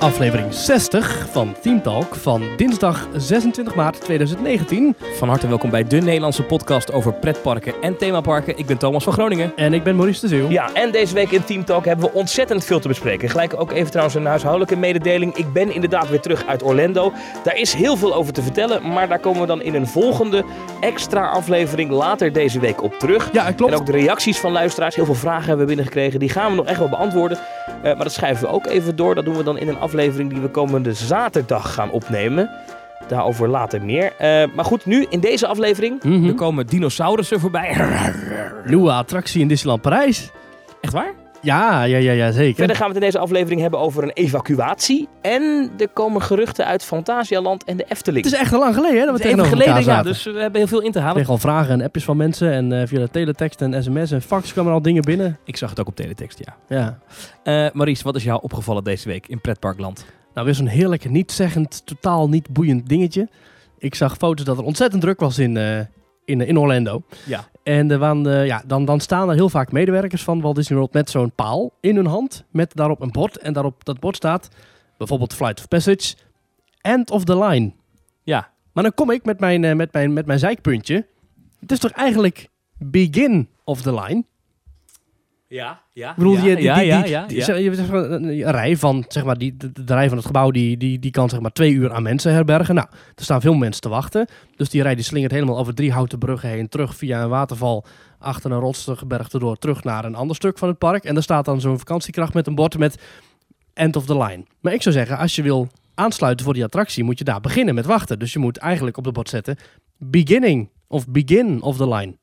aflevering 60 van Team Talk van dinsdag 26 maart 2019. Van harte welkom bij de Nederlandse podcast over pretparken en themaparken. Ik ben Thomas van Groningen. En ik ben Maurice de Zeeuw. Ja, en deze week in Team Talk hebben we ontzettend veel te bespreken. Gelijk ook even trouwens een huishoudelijke mededeling. Ik ben inderdaad weer terug uit Orlando. Daar is heel veel over te vertellen, maar daar komen we dan in een volgende extra aflevering later deze week op terug. Ja, klopt. En ook de reacties van luisteraars, heel veel vragen hebben we binnengekregen. Die gaan we nog echt wel beantwoorden. Uh, maar dat schrijven we ook even door. Dat doen we dan in een aflevering die we komende zaterdag gaan opnemen. Daarover later meer. Uh, maar goed, nu in deze aflevering. Mhm. Er komen dinosaurussen voorbij. Nieuwe attractie in Disneyland Parijs. Echt waar? Ja, ja, ja, ja, zeker. Verder gaan we het in deze aflevering hebben over een evacuatie. En er komen geruchten uit Fantasialand en de Efteling. Het is echt al lang geleden hè, dat we Het even geleden, ja, dus we hebben heel veel in te Ik halen. kreeg al vragen en appjes van mensen en eh, via de teletext en sms en fax kwamen al dingen binnen. Ik zag het ook op teletext, ja. Ja. Eh Maurice, wat is jou opgevallen deze week in Pretparkland? Nou, weer zo'n heerlijk, niet-zeggend, totaal niet boeiend dingetje. Ik zag foto's dat er ontzettend druk was in, eh, in, in Orlando. Ja. En er waren, eh, ja, dan, dan staan er heel vaak medewerkers van Walt Disney World met zo'n paal in hun hand. Met daarop een bord. En daarop dat bord staat bijvoorbeeld Flight of Passage, End of the Line. Ja. Maar dan kom ik met mijn, eh, met mijn, met mijn zeikpuntje. Het is toch eigenlijk Begin of the Line? Ja, ja. Ik bedoel, ja, die, ja, ja, die- een, rij van, zeg maar, die, de, de rij van het gebouw, die, die, die kan zeg maar twee uur aan mensen herbergen. Nou, er staan veel mensen te wachten. Dus die rij die slingert helemaal over drie houten bruggen heen, terug via een waterval, achter een rotsgebergte door, terug naar een ander stuk van het park. En daar staat dan zo'n vakantiekracht met een bord met End of the Line. Maar ik zou zeggen, als je wil aansluiten voor die attractie, moet je daar beginnen met wachten. Dus je moet eigenlijk op het bord zetten, Beginning of Begin of the Line.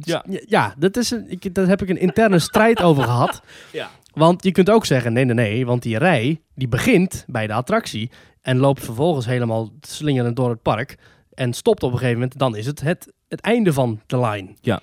Ja. Ja, dat is een, ik, daar heb ik een interne strijd over gehad. Ja. Want je kunt ook zeggen, nee, nee, nee, want die rij die begint bij de attractie en loopt vervolgens helemaal slingerend door het park en stopt op een gegeven moment, dan is het het, het einde van de line. Ja.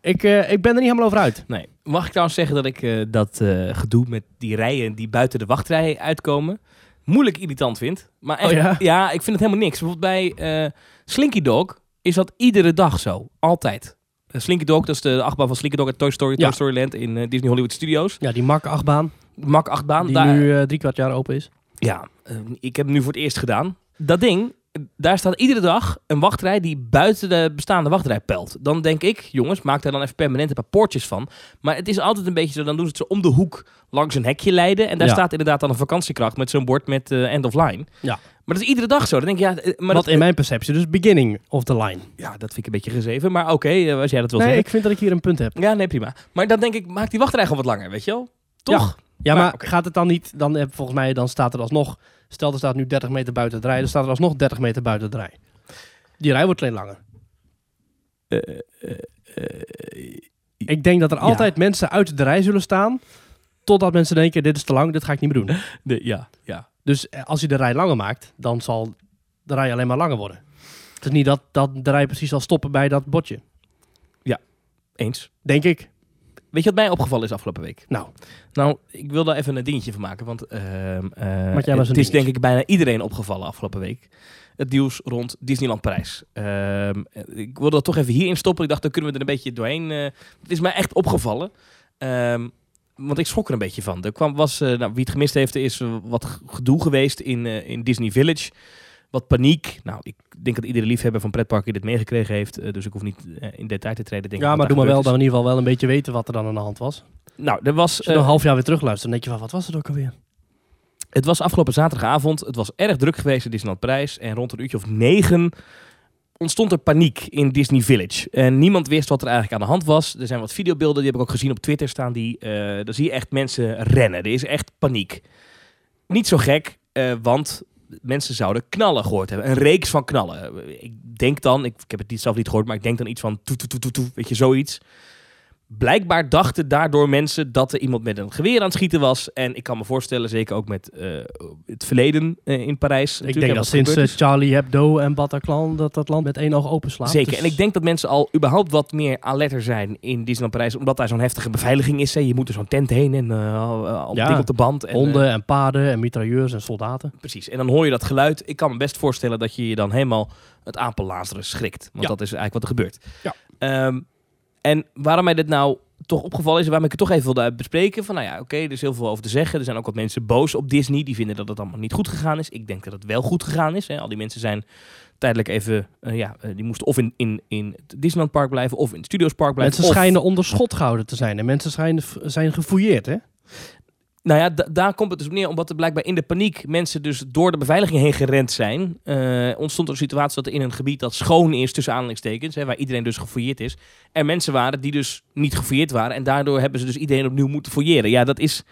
Ik, eh, ik ben er niet helemaal over uit. Nee. Mag ik trouwens zeggen dat ik eh, dat eh, gedoe met die rijen die buiten de wachtrij uitkomen, moeilijk irritant vind. Maar echt, Oh ja? ik vind het helemaal niks. Bijvoorbeeld bij Slinky Dog is dat iedere dag zo. Altijd. Slinky Dog, dat is de achtbaan van Slinky Dog uit Toy Story, Ja. Toy Story Land in eh, Disney Hollywood Studios. Ja, die mak achtbaan Mak achtbaan. die daar, nu eh, drie kwart jaar open is. Ja, eh, ik heb hem nu voor het eerst gedaan. Dat ding, daar staat iedere dag een wachtrij die buiten de bestaande wachtrij pelt. Dan denk ik, jongens, maak daar dan even permanent een paar poortjes van. Maar het is altijd een beetje zo, dan doen ze het zo om de hoek langs een hekje leiden. En daar Ja. staat inderdaad dan een vakantiekracht met zo'n bord met eh, end of line. Ja. Maar dat is iedere dag zo. Dan denk ik, ja, eh, maar Wat dat, in mijn perceptie dus beginning of the line. ja, dat vind ik een beetje gezeven. Maar oké, eh, als jij dat wil Nee, zeggen. ik vind dat ik hier een punt heb. Ja, nee, prima. Maar dan denk ik, maak die wachtrij gewoon wat langer, weet je wel? Toch? Ja, Maar, gaat het dan niet, dan heb volgens mij, dan staat er alsnog, stel er staat nu 30 meter buiten het rij, dan staat er alsnog 30 meter buiten het rij. Die rij wordt alleen langer. Eh, eh, eh, Ik denk dat er Ja. altijd mensen uit de rij zullen staan, totdat mensen denken, dit is te lang, dit ga ik niet meer doen. de, ja, ja. Dus als je de rij langer maakt, dan zal de rij alleen maar langer worden. Het is niet dat, dat de rij precies zal stoppen bij dat bordje. Eens. Denk ik. Weet je wat mij opgevallen is afgelopen week? Nou, Nou, ik wil daar even een dingetje van maken. Want ehm, eh, het is denk ik bijna iedereen opgevallen afgelopen week. Het nieuws rond Disneyland Parijs. Ehm, ik wilde dat toch even hierin stoppen. Ik dacht, dan kunnen we er een beetje doorheen. eh. het is mij echt opgevallen. Ehm, want ik schrok er een beetje van. Er kwam, was, eh, nou, wie het gemist heeft, is wat gedoe geweest in, in Disney Village. Wat paniek. Nou, ik denk dat iedere liefhebber van pretparken dit meegekregen heeft. eh, dus ik hoef niet eh, in detail te treden. Denk ja, maar doe maar wel gebeurd dan in ieder geval wel een beetje weten wat er dan aan de hand was. is. Nou, er was... Als je eh, een half jaar weer terugluistert, dan denk je van, wat was het ook alweer? Het was afgelopen zaterdagavond. Het was erg druk geweest in Disneyland Parijs. En rond een uurtje of negen ontstond er paniek in Disney Village. En niemand wist wat er eigenlijk aan de hand was. Er zijn wat videobeelden, die heb ik ook gezien op Twitter staan. Die, eh daar zie je echt mensen rennen. Er is echt paniek. Niet zo gek, want mensen zouden knallen gehoord hebben. Een reeks van knallen. Ik denk dan, ik, heb het zelf niet gehoord, maar ik denk dan iets van toe, toe, toe, toe, toe, weet je, zoiets. Blijkbaar dachten daardoor mensen dat er iemand met een geweer aan het schieten was. En ik kan me voorstellen, zeker ook met eh, het verleden eh, in Parijs. Ik denk en dat sinds eh. Charlie Hebdo en Bataclan dat dat land met één oog open slaat. Zeker. Dus- En ik denk dat mensen al überhaupt wat meer alerter zijn in Disneyland Parijs. Omdat daar zo'n heftige beveiliging is. Hè. Je moet er zo'n tent heen en al Ja. op de band. En, Honden en paarden en mitrailleurs en soldaten. precies. En dan hoor je dat geluid. Ik kan me best voorstellen dat je je dan helemaal het apellazeren schrikt. Want Ja. dat is eigenlijk wat er gebeurt. Ja. Ehm, en waarom mij dit nou toch opgevallen is, waarom ik het toch even wilde bespreken. Van nou ja, oké, er is heel veel over te zeggen. Er zijn ook wat mensen boos op Disney. Die vinden dat het allemaal niet goed gegaan is. Ik denk dat het wel goed gegaan is. Hè. Al die mensen zijn tijdelijk even, eh, ja, eh, die moesten of in, in, in het Disneyland Park blijven of in het Studios Park blijven. Mensen of- schijnen onder schot gehouden te zijn. En mensen schijnen, zijn gefouilleerd, hè? Nou ja, da- daar komt het dus op neer, omdat er blijkbaar in de paniek mensen dus door de beveiliging heen gerend zijn. eh, ontstond er een situatie dat er in een gebied dat schoon is, tussen aanhalingstekens, hè, waar iedereen dus gefouilleerd is, er mensen waren die dus niet gefouilleerd waren. En daardoor hebben ze dus iedereen opnieuw moeten fouilleren. Ja, dat is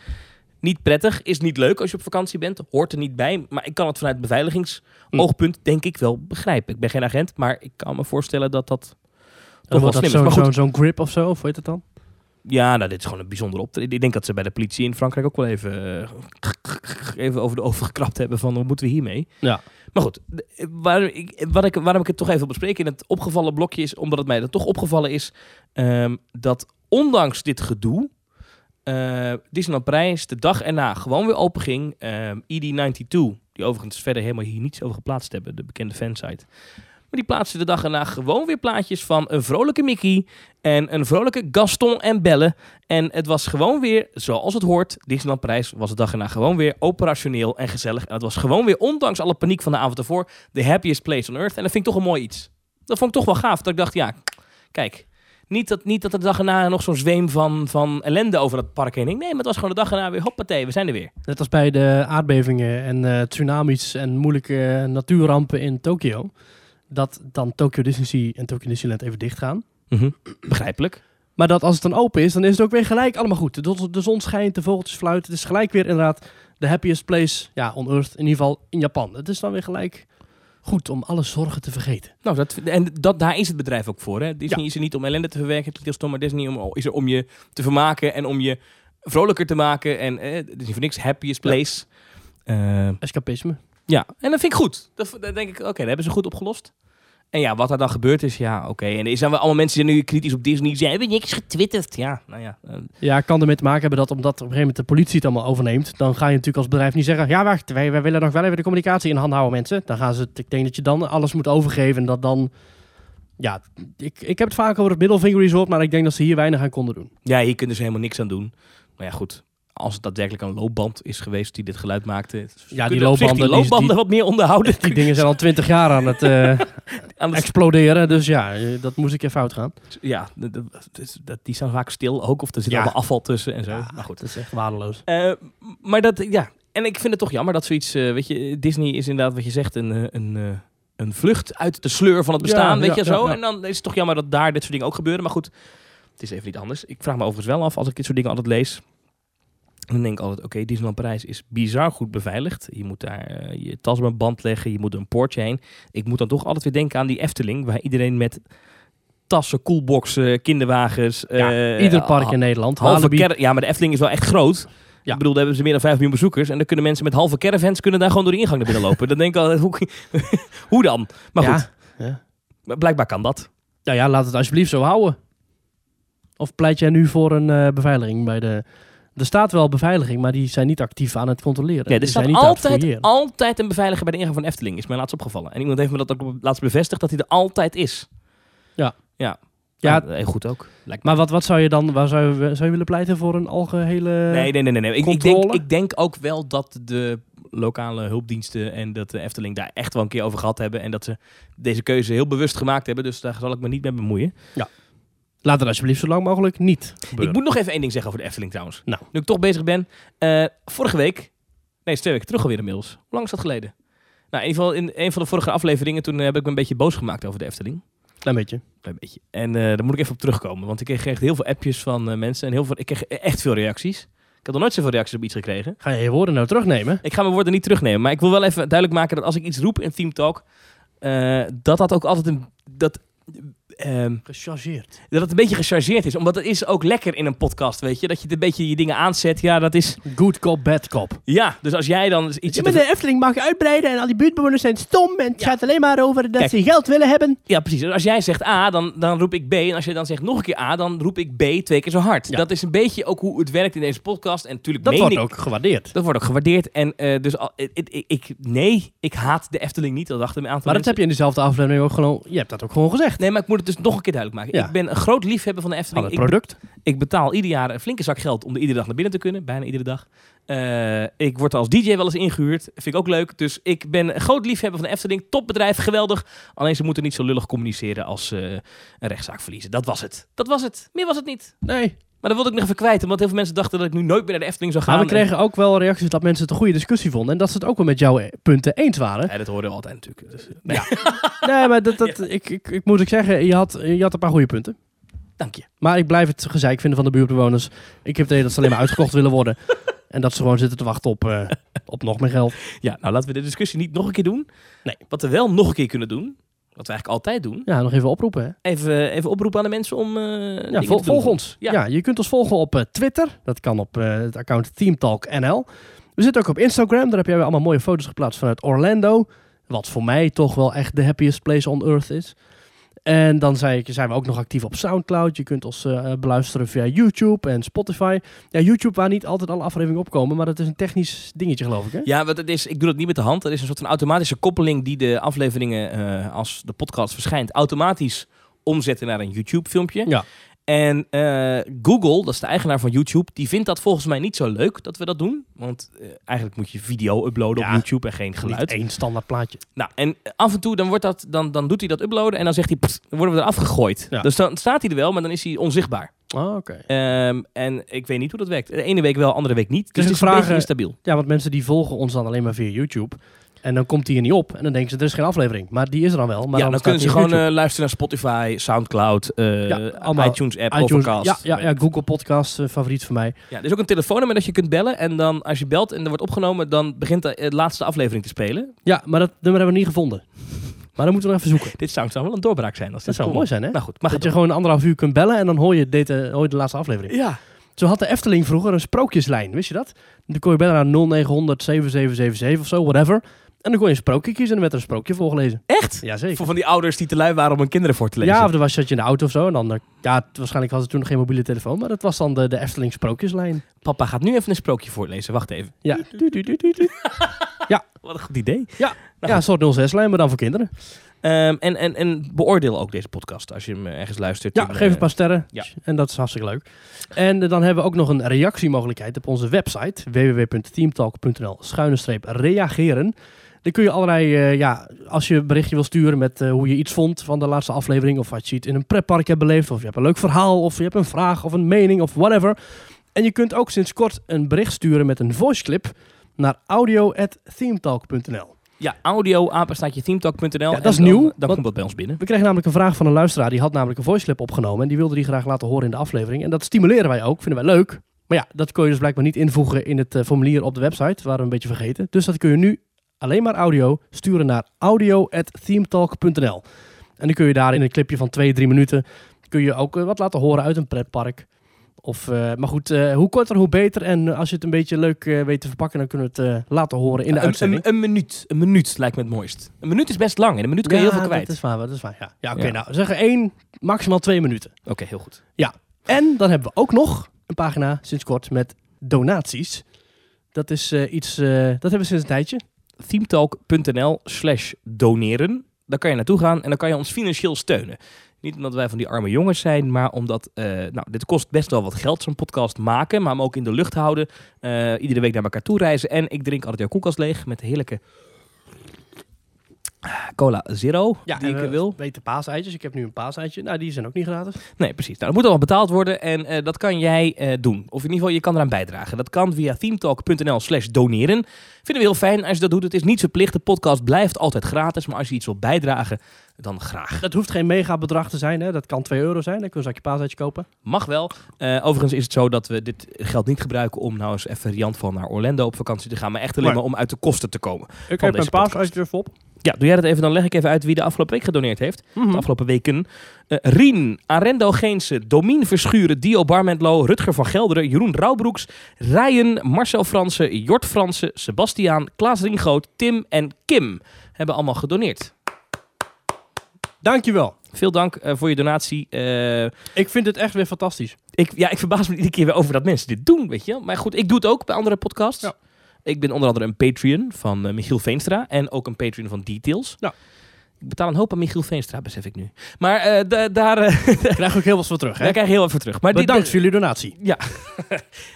niet prettig, is niet leuk als je op vakantie bent, hoort er niet bij. Maar ik kan het vanuit beveiligingsoogpunt denk ik wel begrijpen. Ik ben geen agent, maar ik kan me voorstellen dat dat toch wel slim is. Zo, zo'n grip of zo, of weet het dan? Ja, nou, dit is gewoon een bijzonder optreden. Ik denk dat ze bij de politie in Frankrijk ook wel even, eh, even over de oven gekrapt hebben van wat moeten we hiermee. Ja. Maar goed, waar ik, wat ik, waarom ik het toch even wil bespreken in het opgevallen blokje is, omdat het mij dan toch opgevallen is ehm, dat ondanks dit gedoe, eh Disneyland Parijs de dag erna gewoon weer open ging. Ehm ED92, die overigens verder helemaal hier niets over geplaatst hebben, de bekende fansite. Die plaatste de dag erna gewoon weer plaatjes van een vrolijke Mickey en een vrolijke Gaston en Belle. En het was gewoon weer, zoals het hoort, Disneyland Parijs was de dag erna gewoon weer operationeel en gezellig. En het was gewoon weer, ondanks alle paniek van de avond ervoor, the happiest place on earth. En dat vind ik toch een mooi iets. Dat vond ik toch wel gaaf. Dat ik dacht, ja, kijk, niet dat, niet dat de dag erna nog zo'n zweem van, van ellende over dat park heen. Nee, maar het was gewoon de dag erna weer, hoppatee, we zijn er weer. Net als bij de aardbevingen en eh, tsunamis en moeilijke natuurrampen in Tokio. Dat dan Tokyo Disney en Tokyo Disneyland even dicht gaan. Begrijpelijk. Maar dat als het dan open is, dan is het ook weer gelijk allemaal goed. De, de zon schijnt, de vogeltjes fluiten. Het is gelijk weer inderdaad de happiest place ja, on earth. In ieder geval in Japan. Het is dan weer gelijk goed om alle zorgen te vergeten. Nou, dat, en dat, daar is het bedrijf ook voor. Hè? Disney is er niet om ellende te verwerken. Maar Disney om, is er om je te vermaken en om je vrolijker te maken. En eh, het is niet voor niks happiest place. Ja. Escapisme. Ja, en dat vind ik goed. Dat, dan denk ik, oké, dat hebben ze goed opgelost. En ja, wat er dan gebeurd is, ja, oké. En er zijn wel allemaal mensen die nu kritisch op Disney. Ze hebben niks getwitterd. Ja, nou ja. eh, Ja, kan ermee te maken hebben dat omdat op een gegeven moment de politie het allemaal overneemt, dan ga je natuurlijk als bedrijf niet zeggen, ja wacht, wij, wij willen nog wel even de communicatie in hand houden mensen. Dan gaan ze, het- ik denk dat je dan alles moet overgeven en dat dan, ja, ik, ik heb het vaak over het middelvinger resort, maar ik denk dat ze hier weinig aan konden doen. Ja, hier kunnen ze helemaal niks aan doen. Maar ja, goed. Als het daadwerkelijk een loopband is geweest die dit geluid maakte. die op zich loopbanden, Die die- loopbanden die- wat meer onderhouden. Die dingen zijn al twintig jaar aan het eh, Aan het- exploderen, dus ja, eh, dat moest ik even fout gaan. ja, dat, dat- dat- dat- die staan vaak stil ook. Of er zit Ja. allemaal afval tussen en zo. Ja, maar goed. Het is echt waardeloos. Eh, maar dat, ja. En ik vind het toch jammer dat zoiets, eh, weet je, Disney is inderdaad wat je zegt, een, een, een vlucht uit de sleur van het bestaan, Ja, weet ja, je zo. ja, ja. En dan is het toch jammer dat daar dit soort dingen ook gebeuren. Maar goed, het is even niet anders. Ik vraag me overigens wel af, als ik dit soort dingen altijd lees, dan denk ik altijd, oké, Disneyland Parijs is bizar goed beveiligd. Je moet daar eh, je tas op een band leggen, je moet een poortje heen. Ik moet dan toch altijd weer denken aan die Efteling, waar iedereen met tassen, koelboxen, kinderwagens... Ja, eh, Ieder park in Nederland. Halve ja, maar de Efteling is wel echt groot. Ja. Ik bedoel, daar hebben ze meer dan 5 miljoen bezoekers. En dan kunnen mensen met halve caravans kunnen daar gewoon door de ingang naar binnen lopen. dan denk ik altijd, hoe, hoe dan? Maar goed, ja. maar blijkbaar kan dat. Nou ja, laat het alsjeblieft zo houden. Of pleit jij nu voor een eh, beveiliging bij de... Er staat wel beveiliging, maar die zijn niet actief aan het controleren. Ja, er Die staat zijn niet altijd, altijd een beveiliger bij de ingang van Efteling. Is mij laatst opgevallen. En iemand heeft me dat ook laatst bevestigd, dat hij er altijd is. Ja. Ja. Ja. Heel goed ook. Maar wat, wat zou je dan... Waar zou je, zou je willen pleiten voor een algehele... Nee, nee, nee. nee, nee. Ik, ik, denk, ik denk ook wel dat de lokale hulpdiensten en dat de Efteling daar echt wel een keer over gehad hebben. En dat ze deze keuze heel bewust gemaakt hebben. Dus daar zal ik me niet mee bemoeien. Laat het alsjeblieft zo lang mogelijk niet gebeuren. Ik moet nog even één ding zeggen over de Efteling trouwens. Nou. Nu ik toch bezig ben. eh, vorige week, nee, twee weken terug alweer inmiddels. Hoe lang is dat geleden? Nou, in ieder geval in een van de vorige afleveringen, toen eh, heb ik me een beetje boos gemaakt over de Efteling. Klein beetje. Klein beetje. En eh, daar moet ik even op terugkomen, want ik kreeg echt heel veel appjes van mensen en heel veel, ik kreeg echt veel reacties. Ik had nog nooit zoveel reacties op iets gekregen. Ga je je woorden nou terugnemen? Ik ga mijn woorden niet terugnemen, maar ik wil wel even duidelijk maken dat als ik iets roep in Team Talk, dat dat ook altijd een... Dat, ehm, Gechargeerd. dat het een beetje gechargeerd is. Omdat het is ook lekker in een podcast, weet je. Dat je het een beetje je dingen aanzet. Ja, dat is... Good cop, bad cop. Ja, dus als jij dan iets... Ja, maar de Efteling mag uitbreiden en al die buurtbewoners zijn stom en het Ja. gaat alleen maar over dat Kijk. ze geld willen hebben. Ja, precies. Dus als jij zegt A, dan, dan roep ik B. En als je dan zegt nog een keer A, dan roep ik B twee keer zo hard. Ja. Dat is een beetje ook hoe het werkt in deze podcast. En natuurlijk Dat wordt ik... ook gewaardeerd. Dat wordt ook gewaardeerd. En eh, dus al, ik, ik, ik- nee, ik haat de Efteling niet. Dat dachten een aantal Maar dat heb je in dezelfde aflevering ook gewoon... Je hebt dat ook gewoon gezegd. Nee, maar ik moet het dus nog een keer duidelijk maken. Ja. Ik ben een groot liefhebber van de Efteling. het product. ik betaal ieder jaar een flinke zak geld om er iedere dag naar binnen te kunnen. Bijna iedere dag. Eh, ik word als DJ wel eens ingehuurd. Vind ik ook leuk. Dus ik ben een groot liefhebber van de Efteling. Topbedrijf, geweldig. Alleen ze moeten niet zo lullig communiceren als ze een rechtszaak verliezen. Dat was het. Dat was het. Meer was het niet. Nee. Maar dat wilde ik nog even kwijt. Want heel veel mensen dachten dat ik nu nooit meer naar de Efteling zou gaan. Maar we kregen ook wel reacties dat mensen het een goede discussie vonden. En dat ze het ook wel met jouw punten eens waren. Ja, dat hoorden we altijd natuurlijk. Dus, eh, nee. Nee, maar dat, dat, ik, ik, ik moet ik zeggen, je had, je had een paar goede punten. Dank je. Maar ik blijf het gezeik vinden van de buurtbewoners. Ik heb het idee dat ze alleen maar uitgekocht willen worden. En dat ze gewoon zitten te wachten op, eh, op nog meer geld. Ja, nou laten we de discussie niet nog een keer doen. Nee. Wat we wel nog een keer kunnen doen. Wat we eigenlijk altijd doen. Ja, nog even oproepen. Hè? Even, even oproepen aan de mensen om. eh, Ja, vol- volg ons. Ja. Ja. je kunt ons volgen op eh, Twitter. Dat kan op eh, het account TeamTalkNL. We zitten ook op Instagram. Daar heb jij weer allemaal mooie foto's geplaatst vanuit Orlando. Wat voor mij toch wel echt de happiest place on earth is. En dan zei ik, zijn we ook nog actief op Soundcloud. Je kunt ons eh, beluisteren via YouTube en Spotify. Ja, YouTube waar niet altijd alle afleveringen opkomen. Maar dat is een technisch dingetje geloof ik hè? Ja, want het is, ik doe dat niet met de hand. Er is een soort van automatische koppeling die de afleveringen, eh, als de podcast verschijnt, automatisch omzetten naar een YouTube-filmpje. Ja. En eh, Google, dat is de eigenaar van YouTube, die vindt dat volgens mij niet zo leuk dat we dat doen. Want eh, eigenlijk moet je video uploaden Ja. op YouTube en geen geluid. Één standaard plaatje. Nou, en af en toe dan, wordt dat, dan, dan doet hij dat uploaden en dan zegt hij, "Pst, dan worden we eraf gegooid. Ja. Dus dan staat hij er wel, maar dan is hij onzichtbaar. Oh, oké. Ehm, en ik weet niet hoe dat werkt. De ene week wel, de andere week niet. Dus Dus het is beetje eh, instabiel. Ja, want mensen die volgen ons dan alleen maar via YouTube. En dan komt die er niet op. En dan denken ze, er is geen aflevering. Maar die is er dan wel. Maar ja, dan, staat kunnen ze gewoon eh, luisteren naar Spotify, Soundcloud, eh, Ja, allemaal iTunes app, iTunes, Overcast. ja, ja, ja, Google Podcast, eh, favoriet van mij. Ja, er is ook een telefoonnummer dat je kunt bellen. En dan als je belt en er wordt opgenomen, dan begint de laatste aflevering te spelen. Ja, maar dat nummer hebben we niet gevonden. Maar dan moeten we nog even zoeken. Dit zou, zou wel een doorbraak zijn. Als Dat dit zou mooi zijn, hè? Nou goed, mag dat je gewoon anderhalf uur kunt bellen en dan hoor je, dit, hoor je de laatste aflevering. Ja. Zo had de Efteling vroeger een sprookjeslijn, wist je dat? Dan kon je bellen naar 0900 7777 of zo, whatever. En dan kon je een sprookje kiezen en dan werd er een sprookje voorgelezen. Echt? Jazeker. Voor van die ouders die te lui waren om hun kinderen voor te lezen. Ja, of dan was, zat je in de auto of zo. En dan, eh, ja, waarschijnlijk hadden ze toen nog geen mobiele telefoon. Maar dat was dan de, de Efteling sprookjeslijn. Papa gaat nu even een sprookje voorlezen. Wacht even. Ja. Du- du- du- du- du. Wat een goed idee. Ja, een soort 06-lijn, maar dan voor kinderen. Ehm, en, en, en beoordeel ook deze podcast als je hem eh, ergens luistert. Ja, En, geef eh, een paar sterren. ja. En dat is hartstikke leuk. En eh, dan hebben we ook nog een reactiemogelijkheid op onze website. www.teamtalk.nl schuine reageren. Dan kun je allerlei, eh, ja, als je een berichtje wil sturen met eh, hoe je iets vond van de laatste aflevering. Of wat je iets in een pretpark hebt beleefd. Of je hebt een leuk verhaal. Of je hebt een vraag of een mening of whatever. En je kunt ook sinds kort een bericht sturen met een voiceclip naar audio.themetalk.nl. Ja, audio, apenstaatje themetalk.nl. Ja, dat is dan- nieuw, Dan komt dat bij ons binnen. We kregen namelijk een vraag van een luisteraar. Die had namelijk een voiceclip opgenomen. En die wilde die graag laten horen in de aflevering. En dat stimuleren wij ook. Vinden wij leuk. Maar ja, dat kun je dus blijkbaar niet invoegen in het eh, formulier op de website. Waren we een beetje vergeten. Dus dat kun je nu alleen maar audio sturen naar audio.themetalk.nl. En dan kun je daar in een clipje van 2, 3 minuten... kun je ook eh, wat laten horen uit een pretpark. Of, eh, maar goed, eh, hoe korter, hoe beter. En als je het een beetje leuk weet te verpakken... dan kunnen we het laten horen in de een, uitzending. een, een minuut. Een minuut lijkt me het mooist. Een minuut is best lang. In een minuut kun je heel veel kwijt. dat is waar. Dat is waar ja, ja oké. Ja. nou, zeggen één, maximaal twee minuten. Oké, heel goed. En dan hebben we ook nog een pagina sinds kort met donaties. Dat is iets, dat hebben we sinds een tijdje. themetalk.nl slash doneren. Daar kan je naartoe gaan en dan kan je ons financieel steunen. Niet omdat wij van die arme jongens zijn, maar omdat eh, nou, dit kost best wel wat geld, zo'n podcast maken, maar hem ook in de lucht houden. Eh, iedere week naar elkaar toe reizen. En ik drink altijd jouw koelkast leeg met heerlijke cola zero die ik eh, wil. Weten paaseitjes. Ik heb nu een paaseitje. Nou, die zijn ook niet gratis. Nee, precies. Nou, dat moet allemaal betaald worden en eh, dat kan jij eh, doen. Of in ieder geval, je kan eraan bijdragen. Dat kan via themetalk.nl slash doneren. Vinden we heel fijn als je dat doet. Het is niet verplicht. De podcast blijft altijd gratis. Maar als je iets wilt bijdragen, dan graag. Dat hoeft geen mega bedrag te zijn. Hè. Dat kan 2 euro zijn. Dan kun je een zakje paaseitje kopen. Mag wel. Eh, overigens is het zo dat we dit geld niet gebruiken om nou eens even Jan van naar Orlando op vakantie te gaan. Maar echt alleen maar om uit de kosten te komen. Ik heb een paaseitje op. Ja, doe jij dat even. Dan leg ik even uit wie de afgelopen week gedoneerd heeft. Mhm. de afgelopen weken. Eh, Rien, Arendo Geense, Domien Verschuren, Dio Barmentlo, Rutger van Gelderen, Jeroen Rauwbroeks, Ryan, Marcel Fransen, Jort Fransen, Sebastiaan, Klaas Ringgoot, Tim en Kim hebben allemaal gedoneerd. Dankjewel. Veel dank eh, voor je donatie. Eh, Ik vind het echt weer fantastisch. ik, ja, ik verbaas me iedere keer weer over dat mensen dit doen, weet je. Maar goed, ik doe het ook bij andere podcasts. Ja. Ik ben onder andere een Patreon van eh, Michiel Veenstra en ook een Patreon van Details. Ja. Ik betaal een hoop aan Michiel Veenstra, besef ik nu. Maar eh, da- daar, eh, Daar krijg ook heel wat voor terug, hè? daar krijg je heel wat voor terug. Maar Bedankt voor jullie donatie. Ja,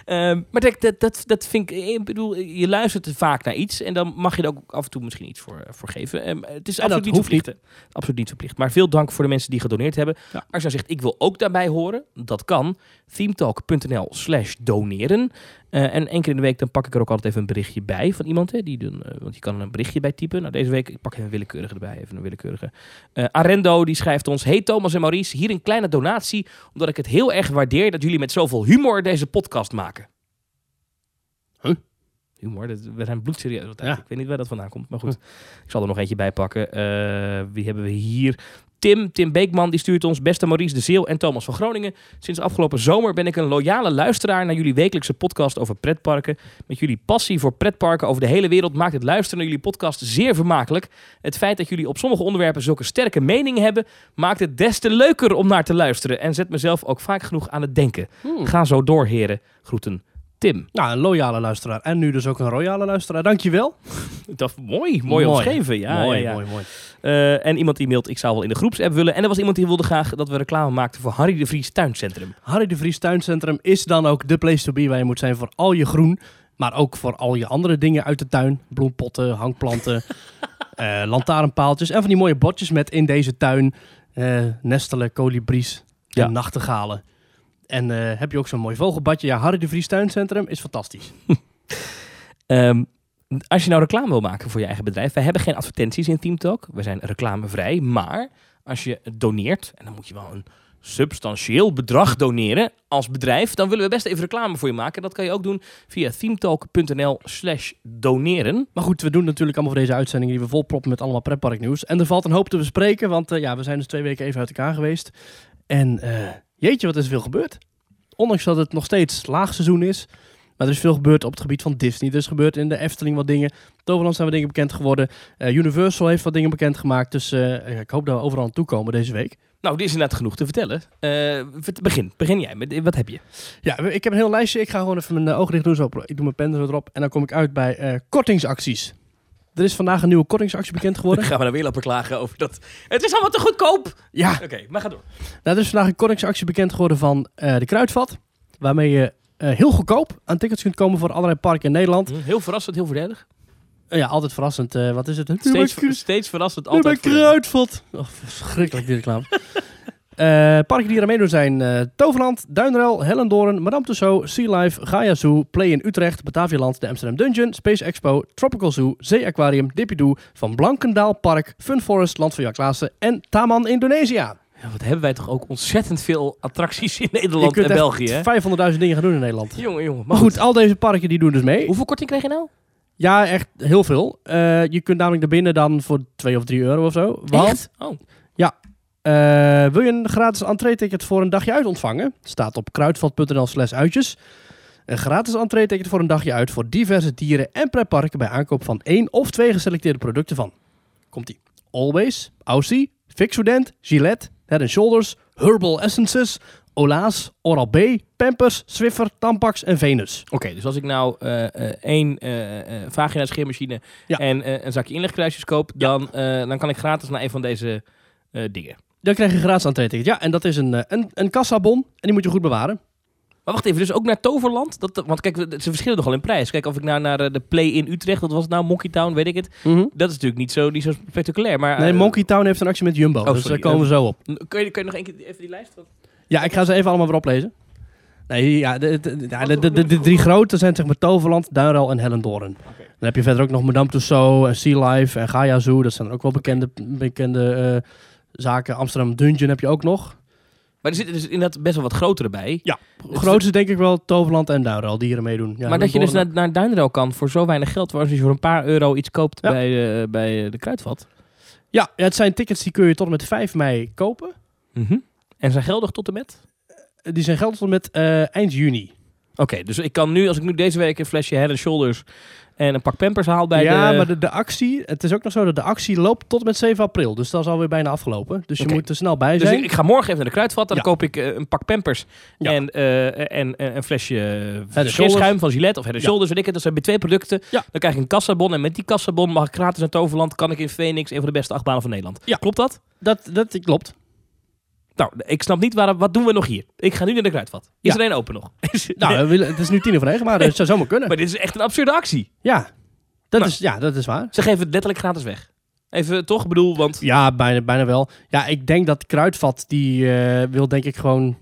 Ehm, maar dat, dat, dat, dat vind ik, ik bedoel, je luistert vaak naar iets en dan mag je er ook af en toe misschien iets voor, voor geven. Ehm, het is En absoluut niet verplicht. hè. Absoluut niet verplicht. Maar veel dank voor de mensen die gedoneerd hebben. Ja. Als je nou zegt, ik wil ook daarbij horen, dat kan. themetalk.nl slash doneren. Eh, en één keer in de week dan pak ik er ook altijd even een berichtje bij van iemand. Hè, die doen, eh, want je kan een berichtje bij typen. Nou, deze week, ik pak even een willekeurige erbij. Even een willekeurige. Eh, Arendo, die schrijft ons. Hey Thomas en Maurice, hier een kleine donatie. Omdat ik het heel erg waardeer dat jullie met zoveel humor deze podcast maken. Huh? Humor, dat, we zijn bloedserieus. Ja. Ik weet niet waar dat vandaan komt. Maar goed, ik zal er nog eentje bij pakken. Wie hebben we hier? Tim, Tim Beekman, die stuurt ons. Beste Maurice de Zeel en Thomas van Groningen. Sinds afgelopen zomer ben ik een loyale luisteraar naar jullie wekelijkse podcast over pretparken. Met jullie passie voor pretparken over de hele wereld maakt het luisteren naar jullie podcast zeer vermakelijk. Het feit dat jullie op sommige onderwerpen zulke sterke meningen hebben, maakt het des te leuker om naar te luisteren. En zet mezelf ook vaak genoeg aan het denken. Hmm. Ga zo door, heren. Groeten, Tim. Nou, een loyale luisteraar. En nu dus ook een royale luisteraar. Dankjewel. Dat mooi, mooi, omschreven. Ja, mooi, ja, ja. mooi, mooi. Eh, en iemand die mailt, ik zou wel in de groepsapp willen. En er was iemand die wilde graag dat we reclame maakten voor Harry de Vries Tuincentrum. Harry de Vries Tuincentrum is dan ook de place to be waar je moet zijn voor al je groen. Maar ook voor al je andere dingen uit de tuin. Bloempotten, hangplanten, eh lantaarnpaaltjes. En van die mooie bordjes met in deze tuin eh, nestelen, kolibries en Ja. nachtegalen. En eh, heb je ook zo'n mooi vogelbadje. Ja, Harry de Vries Tuincentrum is fantastisch. Ehm, als je nou reclame wil maken voor je eigen bedrijf. Wij hebben geen advertenties in Teamtalk. We zijn reclamevrij. Maar als je doneert, en dan moet je wel een substantieel bedrag doneren als bedrijf, dan willen we best even reclame voor je maken. Dat kan je ook doen via themetalk.nl slash doneren. Maar goed, we doen natuurlijk allemaal voor deze uitzending die we volproppen met allemaal pretparknieuws. En er valt een hoop te bespreken, want eh, ja, we zijn dus twee weken even uit elkaar geweest. En eh, jeetje, wat is er veel gebeurd. Ondanks dat het nog steeds laagseizoen is. Maar er is veel gebeurd op het gebied van Disney. Er is gebeurd in de Efteling wat dingen. Toverland zijn wat dingen bekend geworden. Eh, Universal heeft wat dingen bekendgemaakt. Dus eh, ik hoop dat we overal aan toe komen deze week. Nou, dit is inderdaad genoeg te vertellen. Eh, begin, begin jij. Met, wat heb je? Ja, ik heb een heel lijstje. Ik ga gewoon even mijn ogen dicht doen. Zo, ik doe mijn pen er erop. En dan kom ik uit bij kortingsacties. Er is vandaag een nieuwe kortingsactie bekend geworden. Gaan we nou weer lopen klagen over dat... Het is allemaal te goedkoop! ja, Oké, maar ga door. Nou, er is vandaag een kortingsactie bekend geworden van eh, de Kruidvat. Waarmee je eh, heel goedkoop aan tickets kunt komen voor allerlei parken in Nederland. Hm, Heel verrassend, heel voordelig. Eh, ja, altijd verrassend. wat is het? Steeds, bij, steeds verrassend, bij altijd voordelig. Kruidvat. Oh, verschrikkelijk die reclame. Eh, parken die er meedoen zijn eh, Toverland, Duinrel, Hellendoorn, Madame Tussauds, Sea Life, Gaia Zoo, Play in Utrecht, Batavialand, de Amsterdam Dungeon, Space Expo, Tropical Zoo, Zee Aquarium, Dippidoo, Van Blankendaal Park, Fun Forest, Land van Jack Klaassen en Taman Indonesië. Ja, wat hebben wij toch ook ontzettend veel attracties in Nederland en België, hè? 500.000 dingen gaan doen in Nederland. Jongen, jongen. Maar goed, al deze parken die doen dus mee. Hoeveel korting krijg je nou? Ja, echt heel veel. Eh, je kunt namelijk naar binnen dan voor 2 of 3 euro of zo. Want Echt? Oh. Eh, wil je een gratis entree-ticket voor een dagje uit ontvangen? Staat op kruidvat.nl slash uitjes. Een gratis entree-ticket voor een dagje uit voor diverse dieren en pretparken bij aankoop van één of twee geselecteerde producten van. Komt-ie. Always, Aussie, Fixodent, Gillette, Head Shoulders, Herbal Essences, Ola's, Oral-B, Pampers, Swiffer, Tampax en Venus. Oké, dus als ik nou eh, eh, één eh vagina scheermachine Ja. en een zakje inlegkruisjes koop, dan, dan kan ik gratis naar een van deze dingen. Dan krijg je een gratis entree-ticket. Ja, en dat is een, eh, een, een kassabon en die moet je goed bewaren. Maar wacht even, dus ook naar Toverland? Dat, want kijk, ze verschillen nogal in prijs. Kijk, of ik nou naar eh, de Play in Utrecht, dat was het nou, Monkey Town, weet ik het. Dat is natuurlijk niet zo, niet zo spectaculair. Maar, Nee, eh, Monkey Town heeft een actie met Jumbo, Oh, dus daar komen we zo op. Kun je, kun je nog één keer even die lijst? Ja, ik ga ze even allemaal weer oplezen. Nee, ja, de, de, de, drie grote zijn zeg maar Toverland, Duinrel en Hellendoorn. Dan heb je verder ook nog Madame Tussauds en Sea Life en Gaia Zoo. Dat zijn ook wel bekende, bekende zaken. Amsterdam Dungeon heb je ook nog. Maar er zitten dus inderdaad best wel wat grotere bij. Ja, grootste denk ik wel Toverland en Duinrel die hier meedoen. Ja, maar dat je dus naar, naar Duinrel kan voor zo weinig geld, waar als je voor een paar euro iets koopt Ja. bij, eh, bij eh, de kruidvat. Ja, het zijn tickets die kun je tot en met 5 mei kopen. En zijn geldig tot en met? Eh, Die zijn geldig tot en met eind juni. Oké, dus ik kan nu, als ik nu deze week een flesje Head Shoulders en een pak Pampers haal bij ja, de... maar de, de actie, het is ook nog zo dat de actie loopt tot met 7 april. Dus dat is alweer bijna afgelopen. Dus je moet er snel bij Dus zijn. ik, ik ga morgen even naar de kruidvat. Dan Ja. koop ik eh, een pak Pampers Ja. en, eh, en, en een flesje uh, schuim van Gillette of Head Ja. Shoulders. Weet ik het. Dat zijn bij twee producten. Ja. Dan krijg ik een kassabon. En met die kassabon mag ik gratis naar Toverland. Kan ik in Phoenix, een van de beste achtbanen van Nederland. Ja. Klopt dat? Dat, dat klopt. Nou, ik snap niet waar, wat doen we nog hier. Ik ga nu naar de kruidvat. Is Ja. er één open nog? Nou, het is nu tien over negen, maar het zou zomaar kunnen. maar dit is echt een absurde actie. Ja, dat, Nou. is, ja, dat is waar. Ze geven het letterlijk gratis weg. Even toch? Bedoel, want... Ja, bijna, bijna wel. Ja, ik denk dat Kruidvat, die eh, wil denk ik gewoon...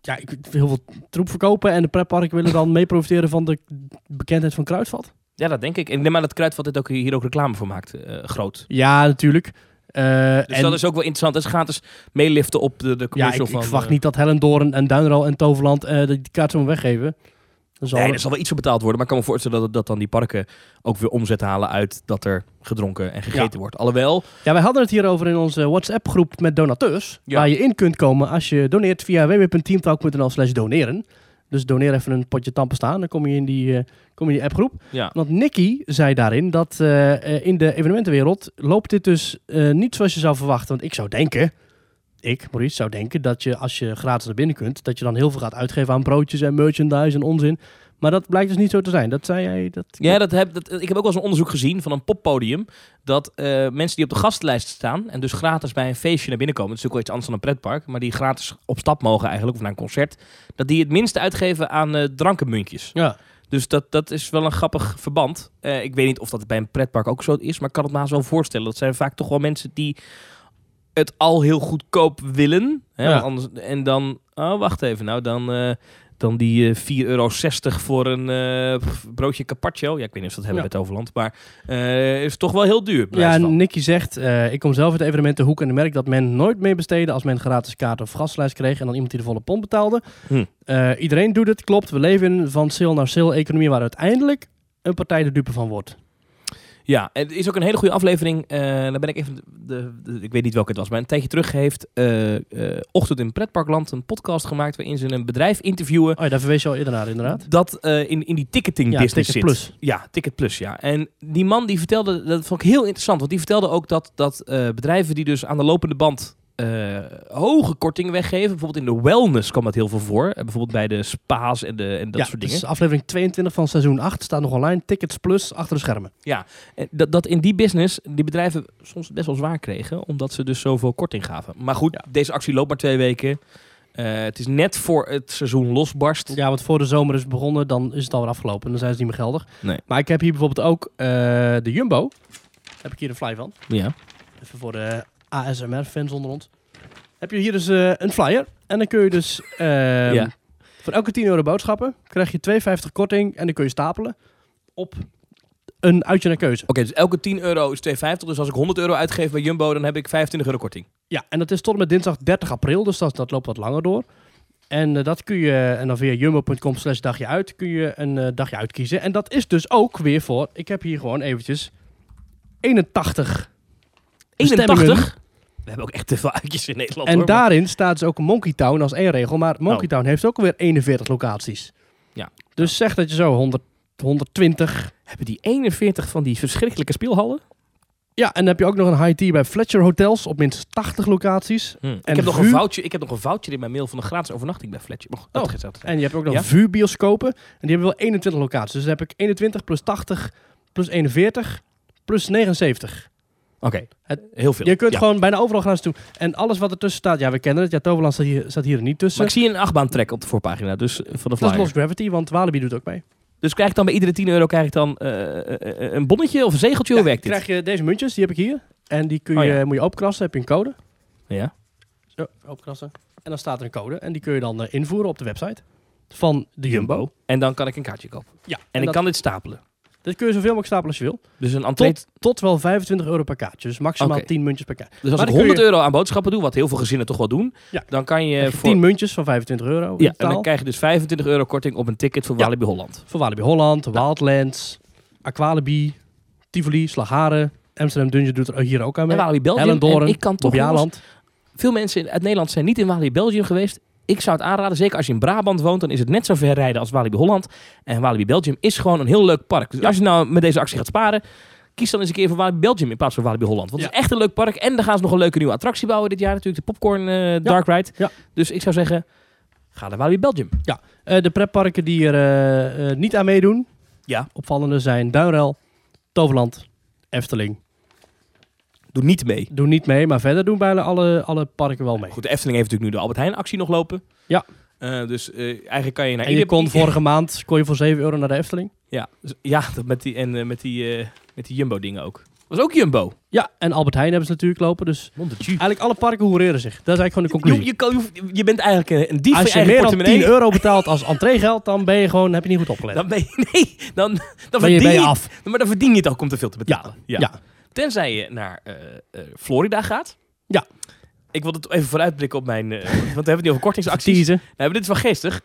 Ja, ik wil heel veel troep verkopen en de pretparken willen dan mee profiteren van de bekendheid van Kruidvat. Ja, dat denk ik. En ik neem aan dat Kruidvat dit ook, hier ook reclame voor maakt. eh, groot. Ja, natuurlijk. Eh, Dus en, dat is ook wel interessant. Dat is gratis meeliften op de, de ja, commercial ik, van... ik verwacht eh, niet dat Hellendoorn en Duinrol en Toverland eh, die kaart zomaar weggeven. Dan zal Nee, er zal wel iets voor betaald worden. Maar ik kan me voorstellen dat, dat dan die parken ook weer omzet halen uit dat er gedronken en gegeten Ja. wordt. Alhoewel, Ja, wij hadden het hier over in onze WhatsApp-groep met donateurs. Ja. Waar je in kunt komen als je doneert via www.teamtalk.nl doneren. Dus doneer even een potje tampen staan. Dan kom je in die, eh, kom je in die appgroep. ja. Want Nicky zei daarin dat eh, eh, in de evenementenwereld loopt dit dus niet zoals je zou verwachten. Want ik zou denken, ik, Maurice, zou denken dat je als je gratis naar binnen kunt, dat je dan heel veel gaat uitgeven aan broodjes en merchandise en onzin. Maar dat blijkt dus niet zo te zijn. Dat zei jij. Dat... Ja, dat heb, dat, ik heb ook wel eens een onderzoek gezien van een poppodium. Dat eh, mensen die op de gastlijst staan en dus gratis bij een feestje naar binnen komen. Dat is natuurlijk wel iets anders dan een pretpark. Maar die gratis op stap mogen eigenlijk, of naar een concert. Dat die het minste uitgeven aan eh drankenmuntjes. Ja. Dus dat, dat is wel een grappig verband. Eh, ik weet niet of dat bij een pretpark ook zo is. Maar ik kan het me haast wel voorstellen. Dat zijn vaak toch wel mensen die het al heel goedkoop willen. Hè, Ja. anders, en dan, oh wacht even nou, dan, dan die eh 4,60 euro voor een eh, broodje carpaccio. Ja, ik weet niet of ze dat hebben Ja. bij Toverland. Maar eh, is toch wel heel duur. Ja. Nicky zegt, eh, ik kom zelf uit de evenementenhoek en ik merk dat men nooit meer besteedde als men gratis kaart of gastlijst kreeg en dan iemand die de volle pond betaalde. Hm. Eh, iedereen doet het, klopt. We leven in een van sale naar sale economie waar uiteindelijk een partij de dupe van wordt. Ja, het is ook een hele goede aflevering. Eh dan ben ik even, de, de- ik weet niet welke het was, maar een tijdje terug heeft eh, eh, Ochtend in Pretparkland een podcast gemaakt waarin ze een bedrijf interviewen Oh ja, daar verwees je al eerder naar inderdaad. dat in, in die ticketing Ja, business Ticket zit. Plus. Ja, Ticket Plus, ja. En die man die vertelde, dat vond ik heel interessant, want die vertelde ook dat, dat bedrijven die dus aan de lopende band eh, hoge kortingen weggeven, bijvoorbeeld in de wellness kwam dat heel veel voor, Eh, bijvoorbeeld bij de spa's en, de, en dat ja, soort dus dingen. aflevering 22 van seizoen 8 staat nog online. Tickets Plus achter de schermen. En dat, dat in die business die bedrijven soms best wel zwaar kregen, omdat ze dus zoveel korting gaven. Maar goed, Ja. deze actie loopt maar twee weken. Eh, het is net voor het seizoen losbarst. Ja, want voor de zomer is begonnen, dan is het alweer afgelopen. Dan zijn ze niet meer geldig. Nee. Maar ik heb hier bijvoorbeeld ook de Jumbo. Heb ik hier een fly van. Ja. Even voor de ASMR-fans onder ons. Heb je hier dus eh, een flyer. En dan kun je dus ehm, Ja. voor elke 10 euro boodschappen krijg je 2,50 korting. En dan kun je stapelen op een uitje naar keuze. Oké, dus elke 10 euro is 2,50. Dus als ik 100 euro uitgeef bij Jumbo, dan heb ik 25 euro korting. Ja, en dat is tot en met dinsdag 30 april. Dus dat, dat loopt wat langer door. En eh, dat kun je, en dan via jumbo.com slash dagje uit, kun je een eh, dagje uitkiezen. En dat is dus ook weer voor, ik heb hier gewoon eventjes 81 bestemmingen. 81? We hebben ook echt te veel uitjes in Nederland. En hoor, maar- daarin staat dus ook Monkey Town als één regel. Maar Monkey Town heeft ook weer 41 locaties. Ja. Dus zeg dat je zo 100, 120... Hebben die 41 van die verschrikkelijke speelhallen? Ja, en dan heb je ook nog een high tea bij Fletcher Hotels op minstens 80 locaties. ik, En heb nog een voucher, ik heb nog een voucher in mijn mail van een gratis overnachting bij Fletcher. Dat Oh. gaat zijn. En je hebt ook nog Ja? VU-bioscopen. En die hebben wel 21 locaties. Dus dan heb ik 21 plus 80 plus 41 plus 79. Oké, heel veel. Je kunt Ja. gewoon bijna overal gaan toe. En alles wat ertussen staat, ja, we kennen het. Ja, Toverland staat hier, staat hier niet tussen. Maar ik zie een achtbaan trek op de voorpagina, dus eh, van de Dat is flyer. Lost Gravity, want Walibi doet ook mee. Dus krijg ik dan bij iedere 10 euro krijg ik dan eh, eh, een bonnetje of een zegeltje? Hoe Ja, werkt dit? krijg je deze muntjes, die heb ik hier. En die kun je, Oh ja. moet je openkrassen, heb je een code. Ja. Zo, openkrassen. En dan staat er een code. En die kun je dan invoeren op de website van de Jumbo. En dan kan ik een kaartje kopen. Ja, En, ik dat, kan dit stapelen. Dit kun je zoveel mogelijk stapelen als je wil. Dus een entree. Tot, tot wel 25 euro per kaartje. Dus maximaal Oké. 10 muntjes per kaartje. Dus als maar ik dan kun 100 je- euro aan boodschappen doe, wat heel veel gezinnen toch wel doen, Ja. dan kan je voor 10 muntjes van 25 euro in ja, en dan krijg je dus 25 euro korting op een ticket voor Ja. Walibi Holland. Voor Walibi Holland, Wildlands, Aqualibi, Tivoli, Slagharen. Amsterdam Dungeon doet er hier ook aan En mee. Walibi Belgium. En ik kan toch veel mensen uit Nederland zijn niet in Walibi Belgium geweest. Ik zou het aanraden, zeker als je in Brabant woont, dan is het net zo ver rijden als Walibi Holland. En Walibi Belgium is gewoon een heel leuk park. Dus Ja. als je nou met deze actie gaat sparen, kies dan eens een keer voor Walibi Belgium in plaats van Walibi Holland. Want het is echt een leuk park. En dan gaan ze nog een leuke nieuwe attractie bouwen dit jaar natuurlijk, de Popcorn eh, Dark Ride. Ja. Dus ik zou zeggen, ga naar Walibi Belgium. Eh, de pretparken die er eh, niet aan meedoen, Ja. opvallende zijn Duinrel, Toverland, Efteling. Doe niet mee. Doen niet mee, maar verder doen bijna alle, alle parken wel mee. Goed, de Efteling heeft natuurlijk nu de Albert Heijn actie nog lopen. Ja. Eh, dus eh, eigenlijk kan je naar En je ieder- kon vorige maand kon je voor 7 euro naar de Efteling. Ja, dus- ja met die, en eh, met die, met die Jumbo dingen ook. Was ook Jumbo. Ja, en Albert Heijn hebben ze natuurlijk lopen. Dus eigenlijk alle parken hoereren zich. Dat is eigenlijk gewoon de conclusie. je, je, je bent eigenlijk een, dief Als je meer dan 10 portemonnee. euro betaalt als entreegeld, dan ben je gewoon, heb je niet goed opgelet. Dan ben je, nee, dan, dan, ben je, verdien ben je af. maar dan verdien je het ook om te veel te Ja, betalen. ja. Tenzij je naar eh, eh, Florida gaat. Ja. Ik wil het even vooruitblikken op mijn... eh, want we hebben het nu over kortingsacties. Nou, dit is wel geestig.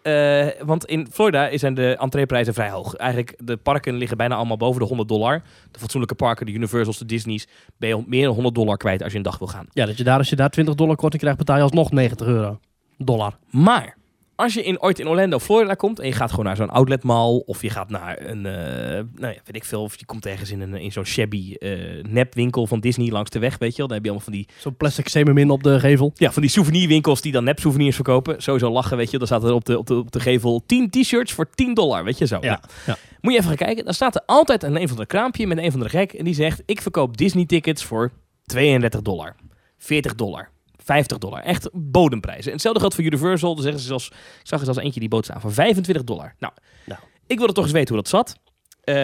want in Florida zijn de entreeprijzen vrij hoog. Eigenlijk, de parken liggen bijna allemaal boven de 100 dollar. De fatsoenlijke parken, de Universals, de Disney's... ben je meer dan 100 dollar kwijt als je een dag wil gaan. Ja, dat je daar, als je daar 20 dollar korting krijgt, betaal je alsnog 90 euro. Dollar. Maar als je in, ooit in Orlando, Florida komt en je gaat gewoon naar zo'n outlet mall of je gaat naar een, eh, nou ja, weet ik veel, of je komt ergens in, een, in zo'n shabby eh, nepwinkel van Disney langs de weg, weet je wel. Dan heb je allemaal van die, Zo'n plastic semermin op de gevel. ja, van die souvenirwinkels die dan nep souvenirs verkopen. Sowieso lachen, weet je. Dan staat er op de, op de, op de gevel 10 t-shirts voor 10 dollar, weet je zo. Nou, ja. moet je even gaan kijken. Dan staat er altijd een een van de kraampje met een van de gek en die zegt, ik verkoop Disney tickets voor 32 dollar, 40 dollar. 50 dollar. Echt bodemprijzen. En hetzelfde geldt voor Universal. Dan zeggen ze zelfs, ik zag er zelfs eentje die bood staan voor 25 dollar. Nou, Nou. ik wilde toch eens weten hoe dat zat. Eh,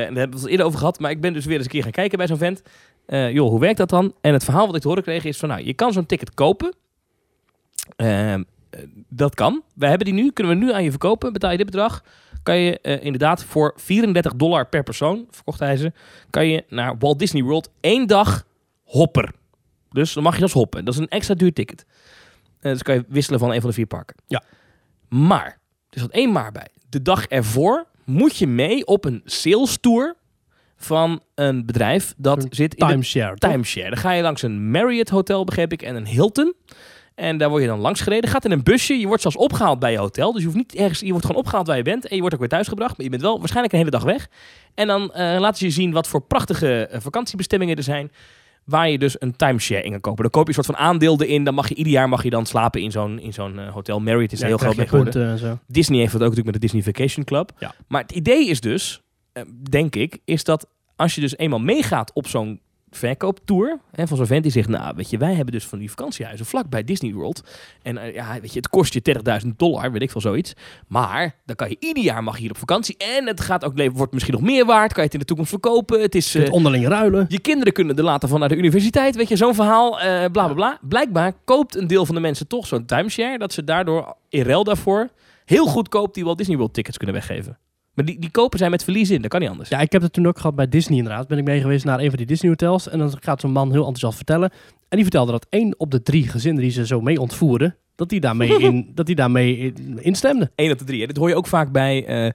en daar hebben we het eerder over gehad. Maar ik ben dus weer eens een keer gaan kijken bij zo'n vent. Eh, joh, hoe werkt dat dan? En het verhaal wat ik te horen kreeg is van, nou, je kan zo'n ticket kopen. Ehm, eh, dat kan. Wij hebben die nu, kunnen we nu aan je verkopen. Betaal je dit bedrag, kan je eh, inderdaad voor 34 dollar per persoon, verkocht hij ze, kan je naar Walt Disney World één dag hopper. Dus dan mag je als hoppen. Dat is een extra duur ticket. Eh, dus kan je wisselen van een van de vier parken. Ja. Maar, er zat één maar bij. De dag ervoor moet je mee op een sales tour van een bedrijf dat zit in de Timeshare. toch? timeshare. Dan ga je langs een Marriott hotel, begreep ik, en een Hilton. En daar word je dan langs gereden. Gaat in een busje. Je wordt zelfs opgehaald bij je hotel. Dus je hoeft niet ergens. Je wordt gewoon opgehaald waar je bent. En je wordt ook weer thuisgebracht. Maar je bent wel waarschijnlijk een hele dag weg. En dan eh, laten ze je zien wat voor prachtige eh, vakantiebestemmingen er zijn. Waar je dus een timeshare in kan kopen. Dan koop je een soort van aandeel erin. Dan mag je ieder jaar mag je dan slapen in zo'n, in zo'n eh, hotel. Marriott is Ja, heel groot mee geworden. zo. Disney heeft dat ook natuurlijk met de Disney Vacation Club. Ja. Maar het idee is dus, eh, denk ik, is dat als je dus eenmaal meegaat op zo'n verkooptour hè, van zo'n vent die zegt, nou weet je, wij hebben dus van die vakantiehuizen vlak bij Disney World. En eh, ja, weet je, het kost je 30.000 dollar, weet ik veel zoiets. Maar dan kan je ieder jaar mag je hier op vakantie en het gaat ook leven, wordt misschien nog meer waard. Kan je het in de toekomst verkopen. Het is eh, onderling ruilen. je kinderen kunnen er later van naar de universiteit. Weet je, zo'n verhaal, eh bla bla bla. Blijkbaar koopt een deel van de mensen toch zo'n timeshare. Dat ze daardoor in ruil daarvoor heel goedkoop die Walt Disney World tickets kunnen weggeven. Maar die, die kopen zijn met verlies in. Dat kan niet anders. Ja, ik heb het toen ook gehad bij Disney inderdaad. Ben ik mee geweest naar een van die Disney hotels. En dan gaat zo'n man heel enthousiast vertellen. En die vertelde dat één op de drie gezinnen die ze zo mee ontvoeren, dat die daarmee, in, dat die daarmee in, instemde. 1 op de drie. Hè. Dit hoor je ook vaak bij eh,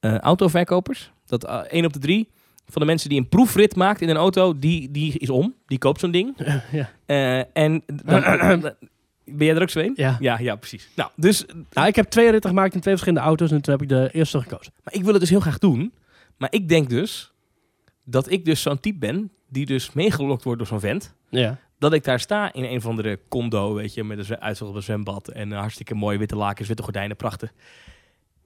eh, autoverkopers. Dat eh 1 op de drie van de mensen die een proefrit maakt in een auto, die, die is om. Die koopt zo'n ding. ja. En dan, ben jij er ook zo een? Ja. Ja, ja, precies. Nou, dus Nou, ik heb twee ritten gemaakt in twee verschillende auto's en toen heb ik de eerste gekozen. Maar ik wil het dus heel graag doen. Maar ik denk dus dat ik dus zo'n type ben die dus meegelokt wordt door zo'n vent. Ja. Dat ik daar sta in een of andere condo, weet je, met een uitzicht op een zwembad en een hartstikke mooie witte lakens, witte gordijnen, prachtig.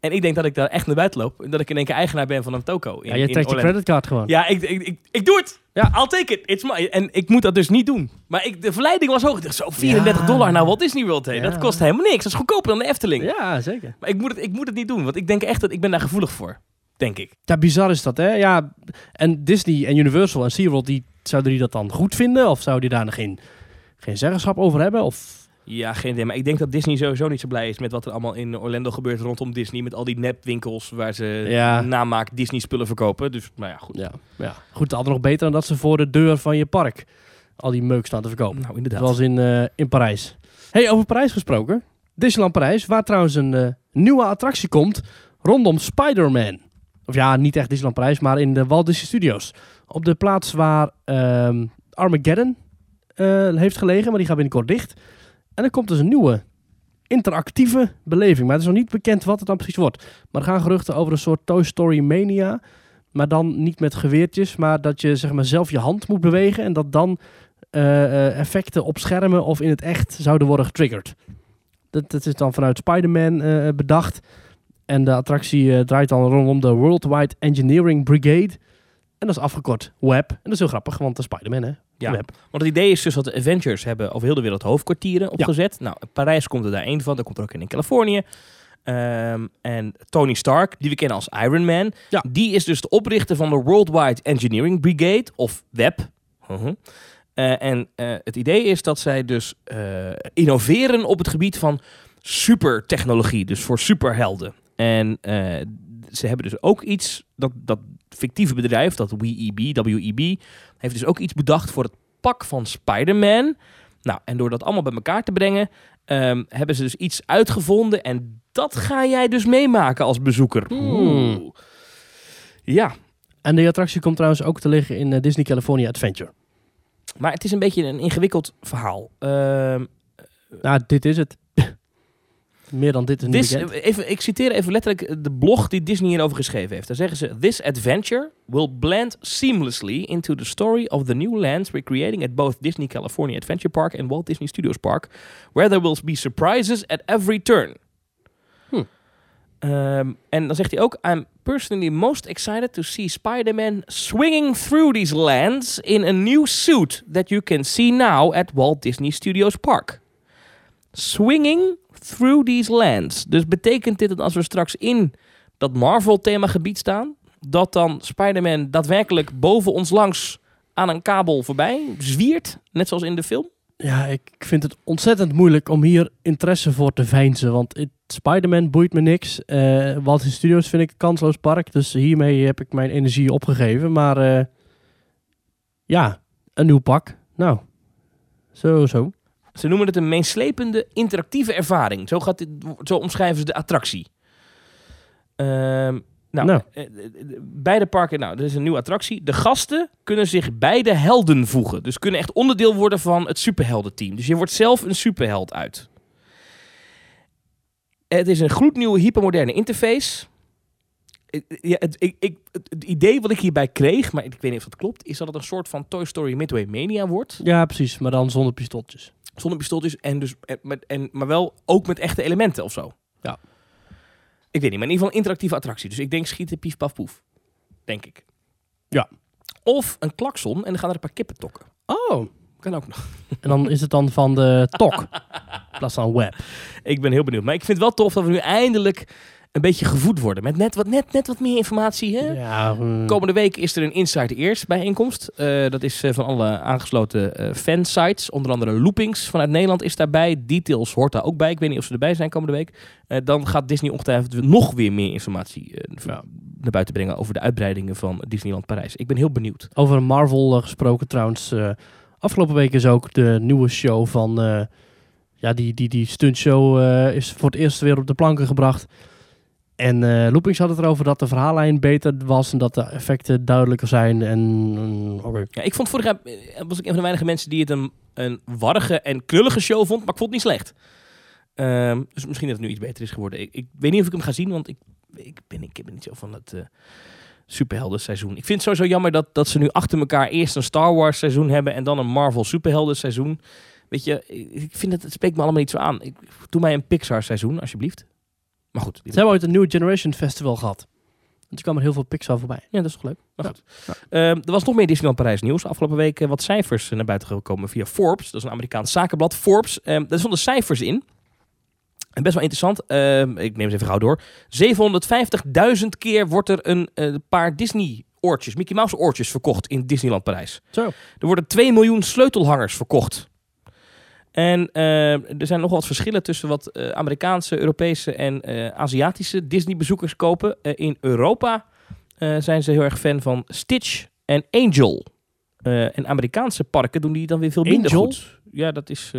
En ik denk dat ik daar echt naar buiten loop en dat ik in één keer eigenaar ben van een toko. In, ja, je trekt je creditcard gewoon. Ja, ik, ik, ik, ik doe het. Ja. I'll take it. It's my. En ik moet dat dus niet doen. Maar ik, de verleiding was hoog. Ik dacht, zo 34 Ja. dollar nou Walt Disney World. Hey. Ja. Dat kost helemaal niks. Dat is goedkoper dan de Efteling. Ja, zeker. Maar ik moet, het, ik moet het niet doen, want ik denk echt dat ik ben daar gevoelig voor. Denk ik. Ja, bizar is dat, hè? Ja, en Disney en Universal en SeaWorld, die, zouden die dat dan goed vinden? Of zouden die daar geen, geen zeggenschap over hebben? Of... Ja, geen idee. Maar ik denk dat Disney sowieso niet zo blij is met wat er allemaal in Orlando gebeurt rondom Disney. Met al die nepwinkels waar ze Ja. namaak Disney spullen verkopen. Dus, nou ja, goed. Ja, ja. goed, altijd nog beter dan dat ze voor de deur van je park al die meuk staan te verkopen. Nou, inderdaad. Zoals in, eh, in Parijs. hey, over Parijs gesproken. Disneyland Parijs, waar trouwens een eh, nieuwe attractie komt rondom Spider-Man. Of ja, niet echt Disneyland Parijs, maar in de Walt Disney Studios. Op de plaats waar ehm, Armageddon eh, heeft gelegen, maar die gaat binnenkort dicht. En er komt dus een nieuwe interactieve beleving. Maar het is nog niet bekend wat het dan precies wordt. Maar er gaan geruchten over een soort Toy Story Mania. Maar dan niet met geweertjes, maar dat je zeg maar, zelf je hand moet bewegen. En dat dan eh, eh, effecten op schermen of in het echt zouden worden getriggerd. Dat, dat is dan vanuit Spider-Man eh, bedacht. En de attractie draait dan rondom de Worldwide Engineering Brigade. En dat is afgekort WEB. En dat is heel grappig, want de Spider-Man, hè? Ja. WEB. Want het idee is dus dat de Avengers hebben over heel de wereld hoofdkwartieren opgezet. Nou, Parijs komt er daar één van. Daar komt er ook in in Californië. Ehm, en Tony Stark, die we kennen als Iron Man, Ja. die is dus de oprichter van de Worldwide Engineering Brigade, of WEB. Mhm. Eh, en eh, het idee is dat zij dus eh, innoveren op het gebied van supertechnologie, dus voor superhelden. En ze hebben dus ook iets, dat, dat fictieve bedrijf, dat WEB, WEB, heeft dus ook iets bedacht voor het pak van Spider-Man. Nou, en door dat allemaal bij elkaar te brengen, ehm, hebben ze dus iets uitgevonden. En dat ga jij dus meemaken als bezoeker. Hmm. Oeh. Ja, En die attractie komt trouwens ook te liggen in eh, Disney California Adventure. maar het is een beetje een ingewikkeld verhaal. Ehm, Nou, dit is het. Meer dan dit niet This, even, ik citeer even letterlijk de blog die Disney hierover geschreven heeft. Daar zeggen ze: This adventure will blend seamlessly into the story of the new lands we're creating at both Disney California Adventure Park and Walt Disney Studios Park, where there will be surprises at every turn. Hm. Ehm, en dan zegt hij ook: I'm personally most excited to see Spider-Man swinging through these lands in a new suit that you can see now at Walt Disney Studios Park. Swinging through these lands. Dus betekent dit dat als we straks in dat Marvel-themagebied staan, dat dan Spider-Man daadwerkelijk boven ons langs aan een kabel voorbij zwiert, net zoals in de film? Ja, ik vind het ontzettend moeilijk om hier interesse voor te veinzen. Want Spider-Man boeit me niks. Eh Walt Disney Studios vind ik een kansloos park. Dus hiermee heb ik mijn energie opgegeven. Maar eh, ja, een nieuw pak. Nou, zo, zo. Ze noemen het een meeslepende interactieve ervaring. Zo, gaat dit, zo omschrijven ze de attractie. Ehm, nou, Nou. eh, eh, beide parken, nou, er is een nieuwe attractie. De gasten kunnen zich bij de helden voegen. Dus kunnen echt onderdeel worden van het superheldenteam. Dus je wordt zelf een superheld uit. Het is een gloednieuwe hypermoderne interface. Eh, Ja, het, ik, ik, het, het idee wat ik hierbij kreeg, maar ik weet niet of dat klopt, is dat het een soort van Toy Story Midway Mania wordt. Ja, precies. Maar dan zonder pistooltjes. Zonder pistooltjes en dus, en, met, en, maar wel ook met echte elementen of zo. Ja. Ik weet niet, maar in ieder geval een interactieve attractie. Dus ik denk schieten, pief, paf, poef. Denk ik. Ja. Of een klakson en dan gaan er een paar kippen tokken. Oh. Kan ook nog. En dan is het dan van de tok. In plaats van web. Ik ben heel benieuwd. Maar ik vind het wel tof dat we nu eindelijk een beetje gevoed worden. Met net wat, net, net wat meer informatie. Hè? Ja, mm, Komende week is er een Inside Ears bijeenkomst. Eh, dat is eh, van alle aangesloten eh fansites. Onder andere Loopings vanuit Nederland is daarbij. Details hoort daar ook bij. Ik weet niet of ze erbij zijn komende week. Dan gaat Disney ongetwijfeld nog weer meer informatie Ja. naar buiten brengen over de uitbreidingen van Disneyland Parijs. Ik ben heel benieuwd. Over Marvel gesproken trouwens. afgelopen week is ook de nieuwe show van... ja, die, die, die stuntshow is voor het eerst weer op de planken gebracht. En eh Loopings had het erover dat de verhaallijn beter was... en dat de effecten duidelijker zijn. En oké. Ja, ik vond vorig jaar eh, was ik een van de weinige mensen die het een, een warrige en knullige show vond, maar ik vond het niet slecht. Ehm, dus misschien dat het nu iets beter is geworden. Ik, ik weet niet of ik hem ga zien, want ik, ik, ben, ik ben niet zo van het eh superhelden seizoen. Ik vind het sowieso jammer dat, dat ze nu achter elkaar eerst een Star Wars seizoen hebben en dan een Marvel superhelden seizoen. Weet je, ik vind het, het spreekt me allemaal niet zo aan. Ik, doe mij een Pixar seizoen, alsjeblieft. Maar goed, Ze hebben ooit een New Generation Festival gehad. En toen kwam er heel veel Pixar voorbij. Ja, dat is toch leuk. Maar Ja. goed. Ehm, er was nog meer Disneyland Parijs nieuws. Afgelopen week eh, wat cijfers eh, naar buiten gekomen via Forbes. Dat is een Amerikaans zakenblad. Forbes. Ehm daar stonden cijfers in. En best wel interessant. Ehm, ik neem ze even gauw door. 750.000 keer wordt er een eh, paar Disney oortjes, Mickey Mouse oortjes verkocht in Disneyland Parijs. Zo. Er worden 2 miljoen sleutelhangers verkocht. En eh, er zijn nog wat verschillen tussen wat eh, Amerikaanse, Europese en eh, Aziatische Disney-bezoekers kopen. In Europa zijn ze heel erg fan van Stitch en Angel. En Amerikaanse parken doen die dan weer veel minder Angel? goed. Ja, dat is...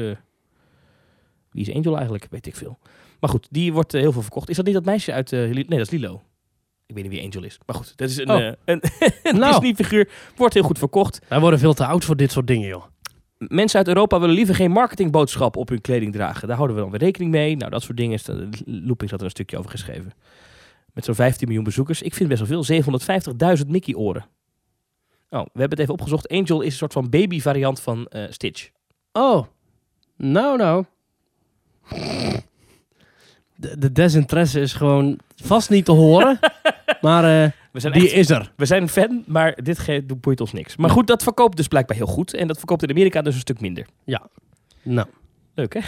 wie is Angel eigenlijk? Weet ik veel. Maar goed, die wordt heel veel verkocht. Is dat niet dat meisje uit... nee, dat is Lilo. Ik weet niet wie Angel is. Maar goed, dat is een, Oh. een, een Nou. Disney-figuur. Wordt heel goed verkocht. Wij worden veel te oud voor dit soort dingen, joh. Mensen uit Europa willen liever geen marketingboodschap op hun kleding dragen. Daar houden we dan weer rekening mee. Nou, dat soort dingen. Is de, Loopings had er een stukje over geschreven. Met zo'n 15 miljoen bezoekers. Ik vind best wel veel. 750.000 Mickey-oren. Oh, we hebben het even opgezocht. Angel is een soort van baby-variant van eh, Stitch. Oh, nou nou. De, de desinteresse is gewoon vast niet te horen. maar eh, We zijn, die echt, is er. we zijn een fan, maar dit ge- boeit ons niks. Maar goed, dat verkoopt dus blijkbaar heel goed. En dat verkoopt in Amerika dus een stuk minder. Nou, Leuk, hè?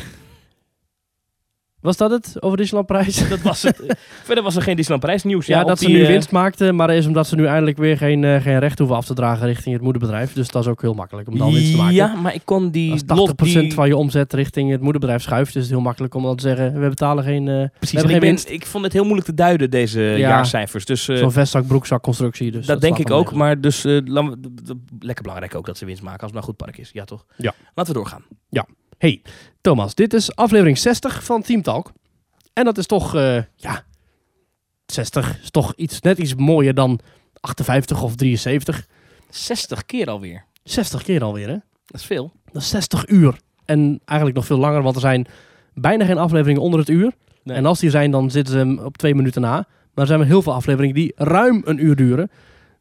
Was dat het over Disneyland prijs? Dat was het. Verder was er geen Disneyland Prijs nieuws. Ja, dat ze nu eh, winst maakten, maar is omdat ze nu eindelijk weer geen, eh, geen recht hoeven af te dragen richting het moederbedrijf. Dus dat is ook heel makkelijk om dan winst te maken. Ja, maar ik kon die... Als 80% lot die- van je omzet richting het moederbedrijf schuift, is het heel makkelijk om dan te zeggen, we betalen geen, eh Precies, ik, geen ben- winst. ik vond het heel moeilijk te duiden, deze jaarcijfers. Dus Zo'n vestzak, broekzak constructie. Dus dat, denk ik ook. Maar dus lekker belangrijk ook dat ze winst maken als het maar een goed park is. Ja, toch? Ja. Laten we doorgaan. Hey, Thomas, dit is aflevering 60 van Team Talk. En dat is toch, eh, ja, 60 is toch iets, net iets mooier dan 58 of 73. 60 keer alweer. 60 keer alweer, hè? Dat is veel. Dat is 60 uur. En eigenlijk nog veel langer, want er zijn bijna geen afleveringen onder het uur. Nee. En als die zijn, dan zitten ze hem op twee minuten na. Maar er zijn wel heel veel afleveringen die ruim een uur duren.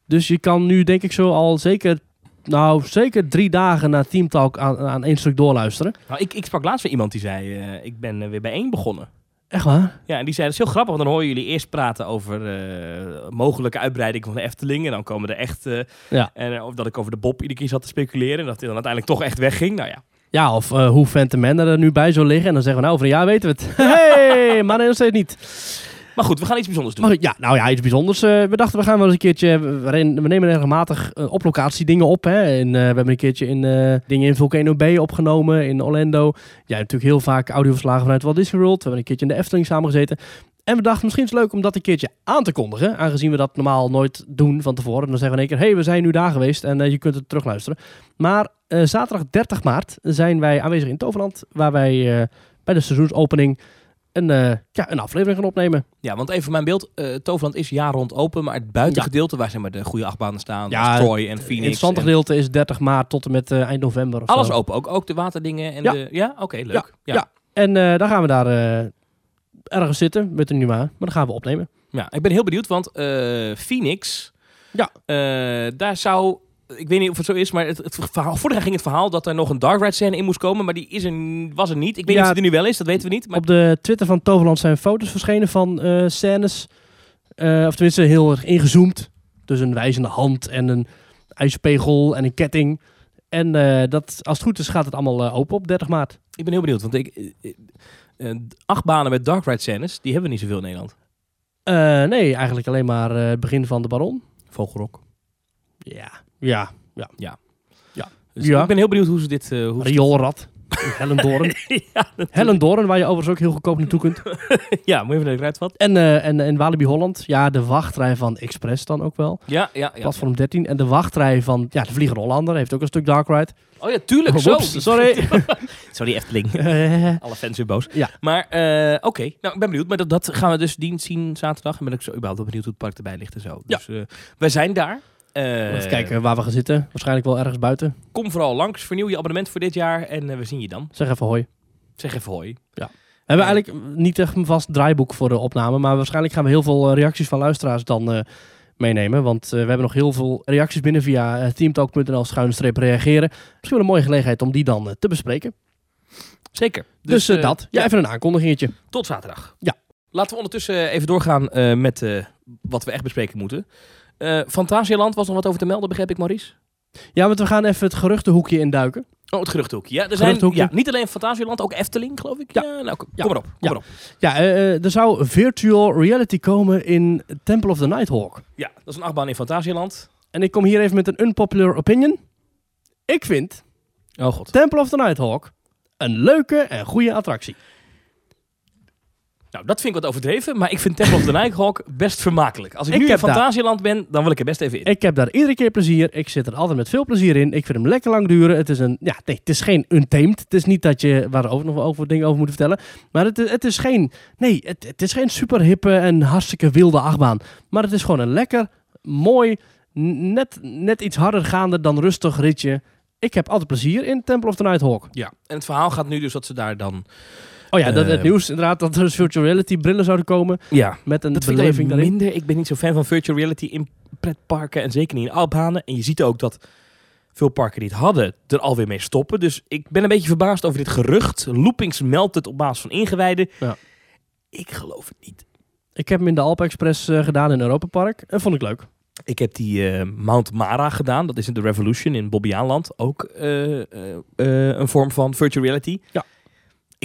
Dus je kan nu, denk ik, zo al zeker, nou, zeker drie dagen naar Team Talk aan, aan één stuk doorluisteren. Nou, ik, ik sprak laatst weer iemand die zei, eh, ik ben eh, weer bij één begonnen. Echt waar? Ja, en die zei, dat is heel grappig, want dan horen jullie eerst praten over eh, mogelijke uitbreiding van de Efteling. En dan komen er echt, Ja. en, of dat ik over de Bob iedere keer zat te speculeren. En dat hij dan uiteindelijk toch echt wegging. Nou ja, Ja, of eh, hoe Phantom Man er nu bij zou liggen. En dan zeggen we, nou, over een jaar weten we het. hey, maar nee, nog steeds niet. Maar goed, we gaan iets bijzonders doen. Ja, nou ja, iets bijzonders. Eh, we dachten, we gaan wel eens een keertje... We, nemen regelmatig eh, op locatie dingen op. Hè. En, eh, we hebben een keertje in, dingen in Volcano Bay opgenomen, in Orlando. Jij hebt natuurlijk heel vaak audioverslagen vanuit Walt Disney World. We hebben een keertje in de Efteling samengezeten. En we dachten, misschien is het leuk om dat een keertje aan te kondigen. Aangezien we dat normaal nooit doen van tevoren. Dan zeggen we in één keer, hey, we zijn nu daar geweest en je kunt het terugluisteren. Maar zaterdag 30 maart zijn wij aanwezig in Toverland. Waar wij bij de seizoensopening een, eh, ja, een aflevering gaan opnemen. Ja, want even voor mijn beeld, eh, Toverland is jaar rond open, maar het buitengedeelte, waar zeg maar de goede achtbanen staan, Ja, Troy en Het Phoenix. interessante en gedeelte is 30 maart tot en met eh, eind november. Of alles zo. open, ook, ook de waterdingen en Ja. de... Ja, oké, leuk. Ja. ja. En dan gaan we daar ergens zitten met een nieuwe maar dan gaan we opnemen. Ja, ik ben heel benieuwd, want Phoenix, Ja. daar zou, ik weet niet of het zo is, maar het, het verhaal, vorig jaar ging het verhaal dat er nog een Dark Ride scène in moest komen, maar die is er, was er niet. Ik weet Ja. niet of die er nu wel is, dat weten we niet. Maar Op de Twitter van Toverland zijn foto's verschenen van eh, scènes. eh, of tenminste heel erg ingezoomd. Dus een wijzende hand en een ijspegel en een ketting. En eh, dat, als het goed is gaat het allemaal open op 30 maart. ik ben heel benieuwd, want ik, acht banen met Dark Ride scènes, die hebben we niet zoveel in Nederland. Nee, eigenlijk alleen maar het begin van de Baron. Vogelrok. Ja, ja. Dus Ja. ik ben heel benieuwd hoe ze dit... eh, hoe Rioolrad. Hellendoorn. ja. Hellendoorn, waar je overigens ook heel goedkoop naartoe kunt. ja, moet je even naar de kruidvat. En, eh en, en Walibi Holland, ja, de wachtrij van Express dan ook wel. Ja, ja, ja. Platform 13. En de wachtrij van ja, de Vliegende Hollander heeft ook een stuk Dark Ride. Oh ja, tuurlijk. Oh, zo. sorry. Sorry, Efteling. Alle fans weer boos. Ja. Maar eh, oké, nou ik ben benieuwd. Maar dat, dat gaan we dus die zien zaterdag. En ben ik zo überhaupt wel benieuwd hoe het park erbij ligt en zo. Ja. Dus eh, wij zijn daar. Eh, even kijken waar we gaan zitten. Waarschijnlijk wel ergens buiten. Kom vooral langs, vernieuw je abonnement voor dit jaar en eh, we zien je dan. Zeg even hoi. Zeg even hoi. We hebben eigenlijk niet echt een vast draaiboek voor de opname. Maar waarschijnlijk gaan we heel veel eh, reacties van luisteraars dan meenemen. Want we hebben nog heel veel reacties binnen via teamtalk.nl schuine streep reageren. Misschien wel een mooie gelegenheid om die dan te bespreken. Zeker. Dus, eh, dat. Ja, even een aankondigingetje. Tot zaterdag. Ja. Laten we ondertussen even doorgaan met wat we echt bespreken moeten. Eh Fantasialand was nog wat over te melden, begreep ik, Maurice? Ja, want we gaan even het geruchtenhoekje induiken. Oh, het geruchthoekje. Ja, er zijn ja, niet alleen Fantasieland, ook Efteling, geloof ik. Ja. nou, kom Ja. maar op. Kom Ja. maar op. Ja, eh, eh, er zou virtual reality komen in Temple of the Nighthawk. Ja, dat is een achtbaan in Fantasieland. En ik kom hier even met een unpopular opinion. Ik vind Oh god. Temple of the Nighthawk een leuke en goede attractie. Nou, dat vind ik wat overdreven, maar ik vind Temple of the Nighthawk best vermakelijk. Als ik, Ik nu in daar- Fantasieland ben, dan wil ik er best even in. Ik heb daar iedere keer plezier. Ik zit er altijd met veel plezier in. Ik vind hem lekker lang duren. Het is een, ja, nee, het is geen untamed. Het is niet dat je waar ook nog wel over dingen over moet vertellen. Maar het, is- het is geen, nee, het, het is geen super hippe en hartstikke wilde achtbaan. Maar het is gewoon een lekker, mooi, net, net iets harder gaande dan rustig ritje ik heb altijd plezier in Temple of the Nighthawk. Ja. En het verhaal gaat nu dus dat ze daar dan... Oh ja, dat, het Eh, nieuws inderdaad dat er dus virtual reality brillen zouden komen Ja. met een Dat vind ik beleving dan daarin. minder. Ik ben niet zo fan van virtual reality in pretparken en zeker niet in achtbanen. En je ziet ook dat veel parken die het hadden er alweer mee stoppen. Dus ik ben een beetje verbaasd over dit gerucht. Loopings meldt het op basis van ingewijden. Ja. Ik geloof het niet. Ik heb hem in de Alp Express eh, gedaan in Europa Park en vond ik leuk. Ik heb die eh, Mount Mara gedaan. Dat is in de Revolution in Bobbejaanland. Ook eh, een vorm van virtual reality. Ja.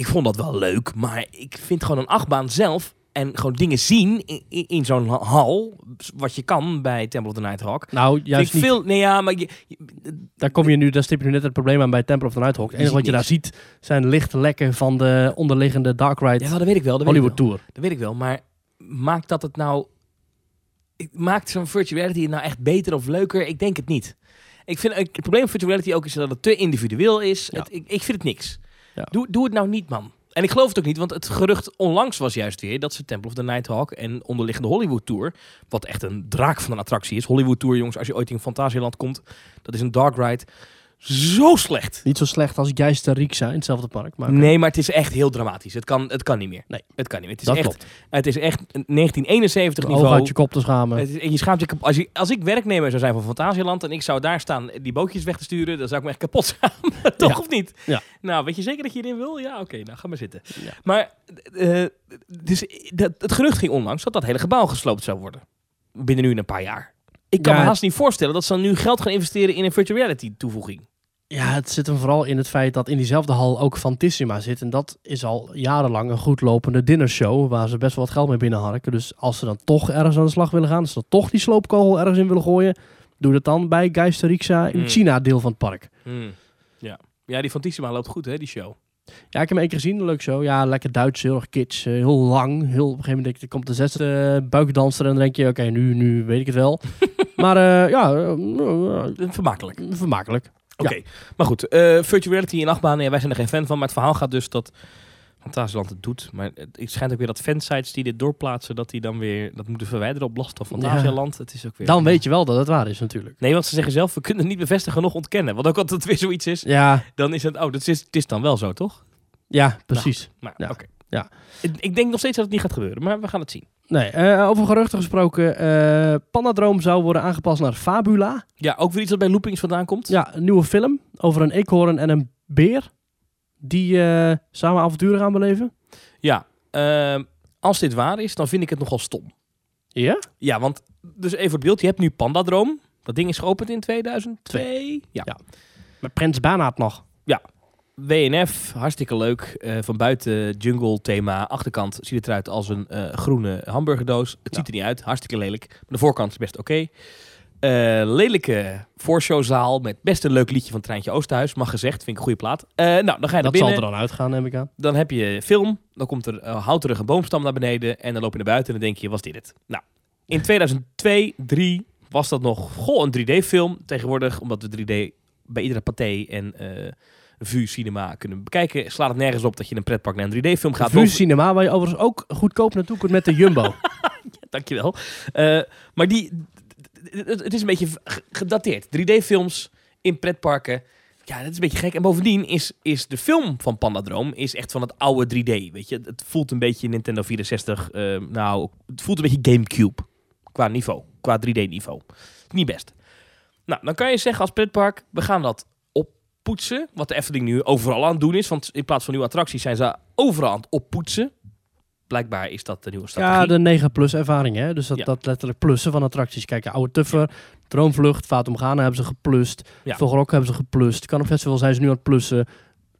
Ik vond dat wel leuk. Maar ik vind gewoon een achtbaan zelf... En gewoon dingen zien in, in, in zo'n hal. Wat je kan bij Temple of the Nighthawk. Nou, juist niet. veel. Nee, ja, maar je, je- Daar kom je nu, daar stip je nu net het probleem aan bij Temple of the Nighthawk. Het Je enige wat je daar ziet zijn lichtlekken van de onderliggende Dark Ride ja, dat weet ik wel. Dat weet Hollywood ik wel. Tour. Dat weet ik wel. Maar maakt dat het nou. Maakt zo'n virtual reality het nou echt beter of leuker? Ik denk het niet. Ik vind het probleem van virtual reality ook is dat het te individueel is. Ja. Het- ik, ik vind het niks. Doe, doe het nou niet, man. En ik geloof het ook niet, want het gerucht onlangs was juist weer dat ze Temple of the Nighthawk en onderliggende Hollywood Tour, wat echt een draak van een attractie is. Hollywood Tour, jongens, als je ooit in Fantasieland komt, dat is een dark ride. Zo slecht. Niet zo slecht als Geister Rieksa in hetzelfde park. Maar Nee, maar het is echt heel dramatisch. Het kan, het kan niet meer. Nee. Het kan niet meer. Het is dat echt, klopt. het is echt een 1971 Oog niveau. uit je kop te schamen. Het is- je schaamt je als, je, als ik werknemer zou zijn van Fantasieland en ik zou daar staan die bootjes weg te sturen, dan zou ik me echt kapot schamen. Toch Ja. of niet? Ja. Nou, weet je zeker dat je erin wil? Ja, oké, nou ga maar zitten. Ja. Maar eh, dus, dat, het gerucht ging onlangs dat dat hele gebouw gesloopt zou worden. Binnen nu een paar jaar. Ik kan Ja, me haast niet voorstellen dat ze dan nu geld gaan investeren in een virtual reality toevoeging. Ja, het zit hem vooral in het feit dat in diezelfde hal ook Fantissima zit. En dat is al jarenlang een goed lopende dinnershow waar ze best wel wat geld mee binnenharken. Dus als ze dan toch ergens aan de slag willen gaan, als ze dan toch die sloopkogel ergens in willen gooien, doe dat dan bij Geister Rieksa in het China deel van het park. Ja. ja, die Fantissima loopt goed hè, die show. Ja, ik heb hem één keer gezien, leuk show. Ja, lekker Duits, heel erg kitsch, eh, heel lang. Heel, op een gegeven moment er komt de zesde uh, buikdanser en dan denk je, oké, nu, nu weet ik het wel. maar eh, ja, eh, Vermakelijk. vermakelijk. Oké, maar goed. virtual reality in achtbanen, ja, wij zijn er geen fan van. Maar het verhaal gaat dus dat Fantasieland het doet. Maar het schijnt ook weer dat fansites die dit doorplaatsen, dat die dan weer dat moeten verwijderen op last van Fantasieland. Het is ook weer... Dan weet je wel dat het waar is natuurlijk. Nee, want ze zeggen zelf, we kunnen het niet bevestigen nog ontkennen. Want ook als het weer zoiets is, Ja, dan is het, oh, dat is, het is dan wel zo, toch? ja precies. Maar Ja. oké. Ja. Ik, ik denk nog steeds dat het niet gaat gebeuren, maar we gaan het zien. Nee, eh, over geruchten gesproken. eh Pandadroom zou worden aangepast naar Fabula. Ja, ook weer iets dat bij Loopings vandaan komt. Ja, een nieuwe film over een eekhoorn en een beer. Die eh, samen avonturen gaan beleven. Ja, ehm, als dit waar is, dan vind ik het nogal stom. Ja? Ja, want dus even het beeld. Je hebt nu Pandadroom. Dat ding is geopend in 2002. Ja. Ja. Met Prins Bernhard nog. WNF, hartstikke leuk. Eh, van buiten jungle thema. Achterkant ziet het eruit als een eh, groene hamburgerdoos. Het Ja. ziet er niet uit. Hartstikke lelijk. Maar de voorkant is best oké. Eh, lelijke voorshowzaal met best een leuk liedje van Treintje Oosterhuis. Mag gezegd, vind ik een goede plaat. Nou, dan ga je Dat zal binnen. er dan uitgaan, neem ik aan. Dan heb je film. Dan komt er een houterige boomstam naar beneden. En dan loop je naar buiten en dan denk je, was dit het? Nou, in 2002, 3 was dat nog goh, een 3D-film. Tegenwoordig, omdat we 3D bij iedere pathé en VU Cinema kunnen bekijken, slaat het nergens op dat je in een pretpark naar een 3D-film gaat. Of- Cinema, waar je overigens ook goedkoop naartoe kunt met de Jumbo. Dankjewel. Eh maar die, het is een beetje gedateerd. 3D-films in pretparken. Ja, dat is een beetje gek. En bovendien is, is de film van Pandadroom is echt van het oude 3D. Weet je, het voelt een beetje Nintendo 64. eh, nou, het voelt een beetje GameCube qua niveau, qua 3D-niveau. Niet best. Nou, dan kan je zeggen als pretpark, we gaan dat oppoetsen. Wat de Efteling nu overal aan het doen is. Want in plaats van nieuwe attracties zijn ze overal aan het oppoetsen. Blijkbaar is dat de nieuwe strategie. ja, de 9 plus ervaring, hè. Dus dat, Ja. dat letterlijk plussen van attracties. Kijk, Oude Tuffer, Droomvlucht, Fatum Ghana hebben ze geplust. Ja. Vogelrok hebben ze geplust. Kan op festival zijn ze nu aan het plussen.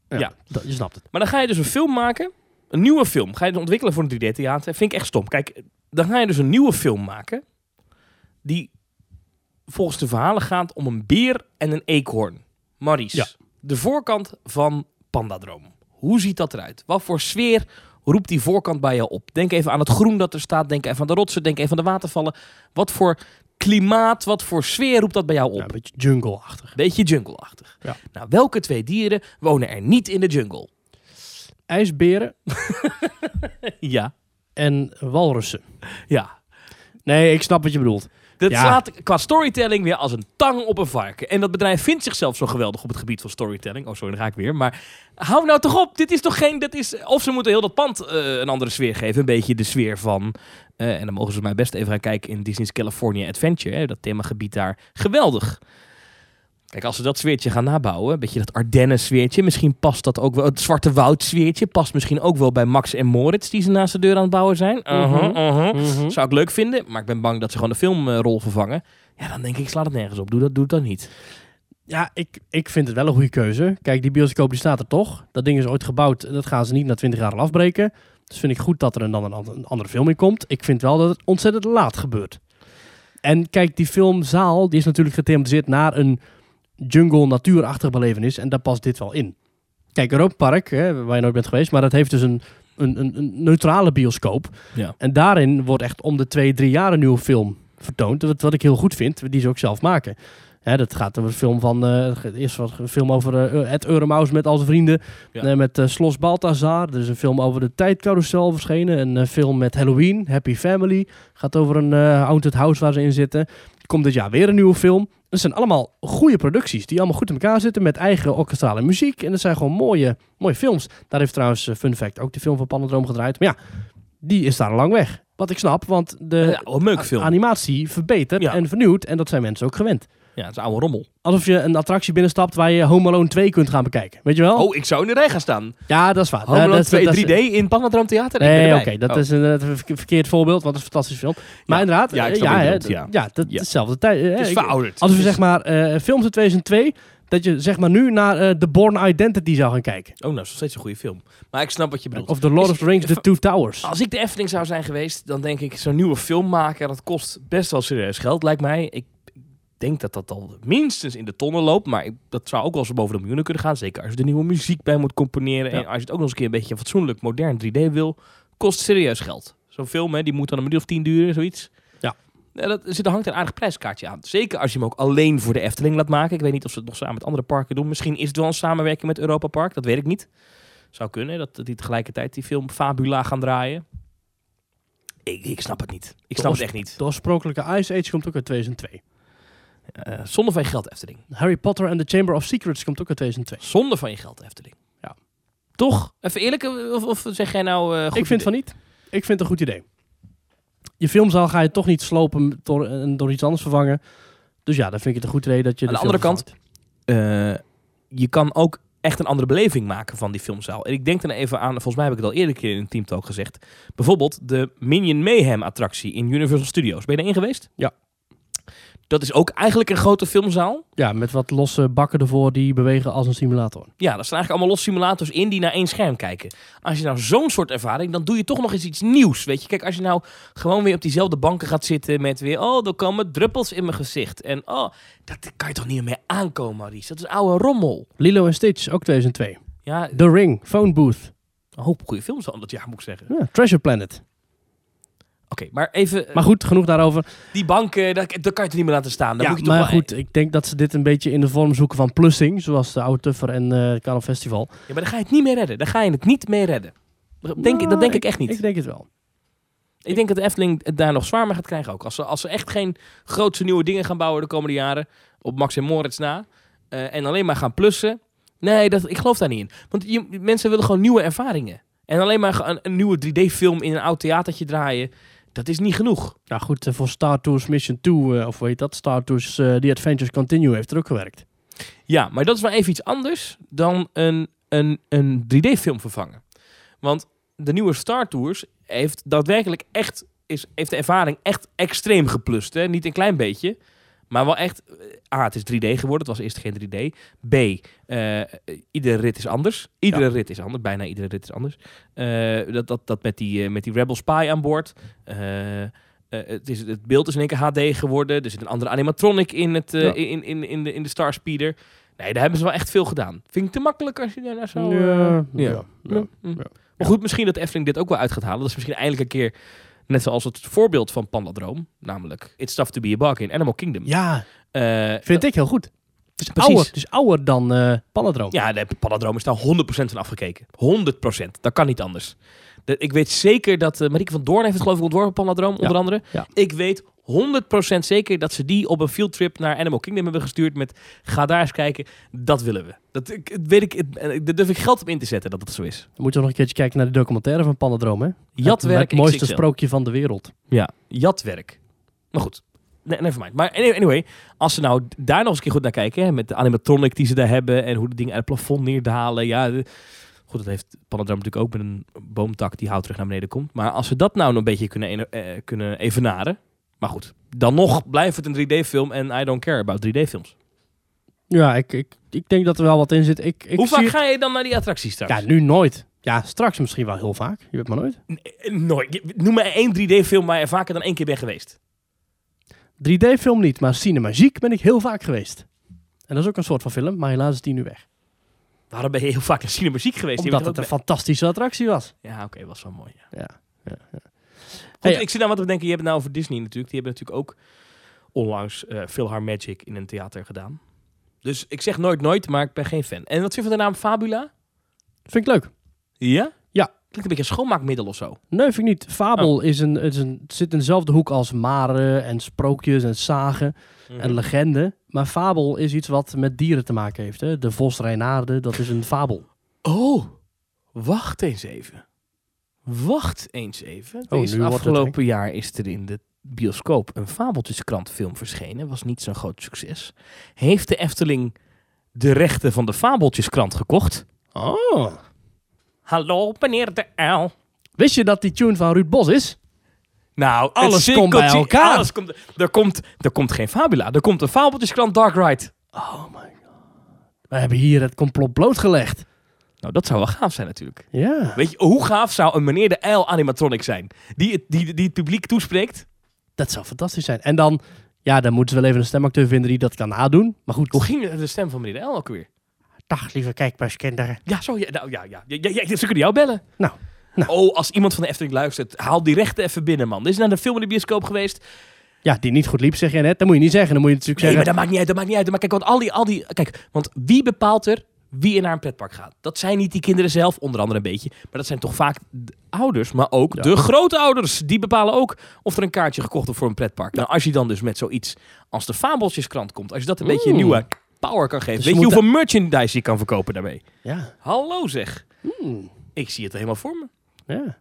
Ja, Ja. dat- je snapt het. Maar dan ga je dus een film maken. Een nieuwe film. Ga je dus ontwikkelen voor een 3D-theater. Vind ik echt stom. Kijk, dan ga je dus een nieuwe film maken. Die volgens de verhalen gaat om een beer en een eekhoorn. Maurice, Ja. de voorkant van Pandadroom. Hoe ziet dat eruit? Wat voor sfeer roept die voorkant bij jou op? Denk even aan het groen dat er staat. Denk even aan de rotsen. Denk even aan de watervallen. Wat voor klimaat, wat voor sfeer roept dat bij jou op? Ja, een beetje jungle-achtig. Beetje jungle-achtig. Ja. Nou, welke twee dieren wonen er niet in de jungle? IJsberen Ja. en walrussen. Ja. Nee, ik snap wat je bedoelt. Dat Ja. slaat qua storytelling weer als een tang op een varken. En dat bedrijf vindt zichzelf zo geweldig op het gebied van storytelling. Oh, sorry, daar ga ik weer. Maar hou nou toch op. Dit is toch geen... Dat is, of ze moeten heel dat pand eh, een andere sfeer geven. Een beetje de sfeer van... eh, en dan mogen ze mij best even gaan kijken in Disney's California Adventure. Hè, dat themagebied daar. Geweldig. Kijk, als ze dat sfeertje gaan nabouwen, een beetje dat Ardennen sfeertje, misschien past dat ook wel, het Zwarte Woud sfeertje, past misschien ook wel bij Max en Moritz die ze naast de deur aan het bouwen zijn. Mhm. Zou ik leuk vinden, maar ik ben bang dat ze gewoon de filmrol vervangen. Ja, dan denk ik, sla het nergens op. Doe dat, doe het dan niet. Ja, ik, ik vind het wel een goede keuze. Kijk, die bioscoop die staat er toch. Dat ding is ooit gebouwd. Dat gaan ze niet na 20 jaar al afbreken. Dus vind ik goed dat er een, dan een, ander- een andere film in komt. Ik vind wel dat het ontzettend laat gebeurt. En kijk, die filmzaal die is natuurlijk gethematiseerd naar een jungle natuurachtig belevenis. En daar past dit wel in. Kijk, Europa Park, hè, waar je nooit bent geweest. Maar dat heeft dus een, een, een, een neutrale bioscoop. Ja. En daarin wordt echt om de twee, drie jaar een nieuwe film vertoond. Wat, wat ik heel goed vind, die ze ook zelf maken. Hè, dat gaat over een film van. eh eerst was een film over eh Ed Euremaus met al zijn vrienden. Ja. eh, met Slos Balthazar. Er is een film over de tijdcarousel verschenen. Een film met Halloween, Happy Family. Gaat over een haunted house waar ze in zitten. Komt dit jaar weer een nieuwe film. Het zijn allemaal goede producties die allemaal goed in elkaar zitten met eigen orkestrale muziek. En dat zijn gewoon mooie, mooie films. Daar heeft trouwens, eh, fun fact, ook de film van Panodroom gedraaid. Maar ja, die is daar al lang weg. Wat ik snap, want de ja, a- animatie verbetert Ja. en vernieuwt. En dat zijn mensen ook gewend. Ja, het is oude rommel. Alsof je een attractie binnenstapt waar je Home Alone 2 kunt gaan bekijken. Weet je wel? Oh, ik zou in de rij gaan staan. ja, dat is waar. Home Eh, Alone dat is- 2 dat is- 3D in Panadroom Theater? Nee, oké, dat Oh. is een, verke- verkeerd voorbeeld, want het is een fantastische film. Maar Ja. inderdaad, Ja, ik eh, ja, je ja. dat Ja. is dezelfde tijd. eh, Het is verouderd. Als we Het is- zeg maar eh, films uit 2002, dat je zeg maar nu naar The Born Identity zou gaan kijken. Oh, nou, is nog steeds een goede film. Maar ik snap wat je bedoelt. Of The Lord Is- of the Rings, The Two Towers. Als ik de Efteling zou zijn geweest, dan denk ik zo'n nieuwe film maken, dat kost best wel serieus geld, lijkt mij. Ik denk dat dat al minstens in de tonnen loopt, maar ik, dat zou ook wel eens boven de miljoenen kunnen gaan. Zeker als je er nieuwe muziek bij moet componeren. Ja. En als je het ook nog eens een keer een beetje fatsoenlijk modern 3D wil, kost serieus geld. Zo'n film, hè, die moet dan een minuut of tien duren, zoiets. Ja. Ja, dat, er zit er hangt een aardig prijskaartje aan. Zeker als je hem ook alleen voor de Efteling laat maken. Ik weet niet of ze het nog samen met andere parken doen. Misschien is het wel een samenwerking met Europa Park, dat weet ik niet. Zou kunnen, dat dat die tegelijkertijd die film Fabula gaan draaien. Ik, ik snap het niet. Ik snap het echt niet. De oorspronkelijke Ice Age komt ook uit 2002. Eh, zonder van je geld, Efteling. Harry Potter and the Chamber of Secrets komt ook uit 2002. Zonder van je geld, Efteling. Ja. Toch? Even eerlijk, eh, of, of zeg jij nou... eh, goed ik vind idee? van niet. Ik vind het een goed idee. Je filmzaal ga je toch niet slopen door, en door iets anders vervangen. Dus ja, dan vind ik het een goed idee dat je Aan de andere kant-. Eh, je kan ook echt een andere beleving maken van die filmzaal. En ik denk dan even aan, volgens mij heb ik het al eerder keer in een teamtalk gezegd. Bijvoorbeeld de Minion Mayhem attractie in Universal Studios. Ben je daarin geweest? Ja. Dat is ook eigenlijk een grote filmzaal. Ja, met wat losse bakken ervoor die bewegen als een simulator. Ja, daar staan eigenlijk allemaal los simulators in die naar één scherm kijken. Als je nou zo'n soort ervaring, dan doe je toch nog eens iets nieuws. Weet je, kijk, als je nou gewoon weer op diezelfde banken gaat zitten met weer, oh, er komen druppels in mijn gezicht. En oh, dat kan je toch niet meer aankomen, Maurice. Dat is oude rommel. Lilo en Stitch, ook 2002. Ja, The Ring, Phone Booth. een hoop goede films al dat jaar, moet ik zeggen. Ja, Treasure Planet. Oké, maar even, eh, Maar goed, genoeg daarover. die banken, daar, daar kan je het niet meer laten staan. Daar ja, moet je toch maar goed, ik denk dat ze dit een beetje in de vorm zoeken van plussing. Zoals de Oude Tuffer en eh het Carnaval Festival. Ja, maar dan ga je het niet meer redden. Dan ga je het niet meer redden. Denk, Nou, dat denk ik echt niet. Ik denk het wel. Ik denk dat de Efteling het daar nog zwaar mee gaat krijgen ook. Als ze, als ze echt geen grootse nieuwe dingen gaan bouwen de komende jaren. Op Max en Moritz na. eh, en alleen maar gaan plussen. Nee, dat, ik geloof daar niet in. Want je, mensen willen gewoon nieuwe ervaringen. En alleen maar een, een nieuwe 3D-film in een oud theatertje draaien. Dat is niet genoeg. Nou goed, eh, voor Star Tours Mission 2, eh, of hoe heet dat? Star Tours eh, The Adventures Continue heeft er ook gewerkt. Ja, maar dat is wel even iets anders dan een, een, een 3D-film vervangen. Want de nieuwe Star Tours heeft daadwerkelijk echt, is, heeft de ervaring echt extreem geplust. Hè? Niet een klein beetje, maar wel echt... eh, A, het is 3D geworden, het was eerst geen 3D. B, eh, iedere rit is anders. Iedere rit is anders, bijna iedere rit is anders. Eh, dat, dat, dat met die, met die Rebel Spy aan boord... het, is, het beeld is in één keer HD geworden. Er zit een andere animatronic in, het, Ja. in, in, in, de, in de Star Speeder. Nee, daar hebben ze wel echt veel gedaan. Vind ik te makkelijk als je daar zo... ja, ja. Maar goed, misschien dat Efteling dit ook wel uit gaat halen. Dat is misschien eindelijk een keer, net zoals het voorbeeld van Pandadroom, namelijk It's Tough to be a Bug in Animal Kingdom. Ja, Eh, vind ik heel goed. Het is Precies. ouder, het is ouder dan Panadroom. Ja, de Pandadroom is daar 100% van afgekeken. 100%. Dat kan niet anders. De, ik weet zeker dat... eh Marieke van Doorn heeft het geloof ik ontworpen, Pandadroom, onder andere. ja. Ik weet 100% zeker dat ze die op een fieldtrip naar Animal Kingdom hebben gestuurd met ga daar eens kijken, dat willen we. Dat ik- het weet ik, het- eh, daar durf ik geld op in te zetten dat het zo is. Dan moet je nog een keertje kijken naar de documentaire van Pandadroom, hè? Jatwerk Het mooiste XXL. sprookje van de wereld. Ja, jatwerk. Maar goed, ne nevermind. Maar anyway, als ze nou daar nog eens een keer goed naar kijken, hè, met de animatronic die ze daar hebben en hoe de dingen uit het plafond neerdalen. Ja, de- goed, dat heeft Panadram natuurlijk ook met een boomtak die hout terug naar beneden komt. Maar als ze dat nou nog een beetje kunnen, eh, kunnen evenaren. Maar goed, dan nog blijft het een 3D-film en I don't care about 3D-films. Ja, ik, ik, ik denk dat er wel wat in zit. Ik, ik Hoe vaak het- ga je dan naar die attracties straks? Ja, nu nooit. Ja, straks misschien wel heel vaak. Je weet maar nooit. N- Nooit. Noem maar één 3D-film waar je vaker dan één keer bent geweest. 3D-film niet, maar Cinemagiek ben ik heel vaak geweest. En dat is ook een soort van film, maar helaas is die nu weg. Waarom ben je heel vaak naar Cinemuziek geweest? Omdat het een fantastische attractie was. Ja, oké, was wel mooi. Ja. Ja, ja, ja. Goed, Hey, ik zit nou wat te denken. Je hebt het nou over Disney natuurlijk. Die hebben natuurlijk ook onlangs eh Philhar Magic in een theater gedaan. Dus ik zeg nooit nooit, maar ik ben geen fan. En wat vind je van de naam Fabula? Vind ik leuk. Ja? Ja. Klinkt een beetje een schoonmaakmiddel of zo. Nee, vind ik niet. Fabel Oh. is een, is een, zit in dezelfde hoek als maren en sprookjes en zagen Mhm. en legende. Maar fabel is iets wat met dieren te maken heeft. Hè? De vos Reinaarde, dat is een fabel. Oh, wacht eens even. Wacht eens even. Oh, afgelopen jaar is er in de bioscoop een Fabeltjeskrant film verschenen. Was niet zo'n groot succes. Heeft de Efteling de rechten van de Fabeltjeskrant gekocht? Oh. Hallo, meneer de Uil. Wist je dat die tune van Ruud Bos is? Nou, Alles komt bij elkaar. Alles komt, er, komt, er komt geen Fabula. Er komt een Fabeltjeskrant Dark Ride. Oh my god. We hebben hier het complot blootgelegd. Nou, dat zou wel gaaf zijn natuurlijk. Ja. Weet je, hoe gaaf zou een meneer de Uil animatronic zijn? Die het, die, die het publiek toespreekt. Dat zou fantastisch zijn. En dan, ja, dan moeten ze wel even een stemacteur vinden die dat kan nadoen. Maar goed. Hoe ging de stem van meneer de Uil ook weer? Dag, lieve kijkbuiskinderen. Ja, zo, ja, nou, ja, ja. ja, ja, ja ze kunnen jou bellen. Nou, nou. Oh, als iemand van de Efteling luistert, haal die rechten even binnen, man. Dit is naar de film in de bioscoop geweest. Ja, die niet goed liep, zeg je net. Dat moet je niet zeggen. Dan moet je natuurlijk Nee, maar zeggen... dat maakt niet uit, dat maakt niet uit. Maar kijk, want al die, al die... Kijk, want wie bepaalt er wie er naar een pretpark gaat? Dat zijn niet die kinderen zelf, onder andere een beetje. Maar dat zijn toch vaak de ouders, maar ook Ja. de grootouders. Die bepalen ook of er een kaartje gekocht wordt voor een pretpark. Nou, als je dan dus met zoiets als de Fabeltjeskrant komt, als je dat een beetje een nieuwe power kan geven. Dus weet je hoeveel merchandise je kan verkopen daarmee? Ja. Hallo zeg. Hmm. Ik zie het helemaal voor me. Ja.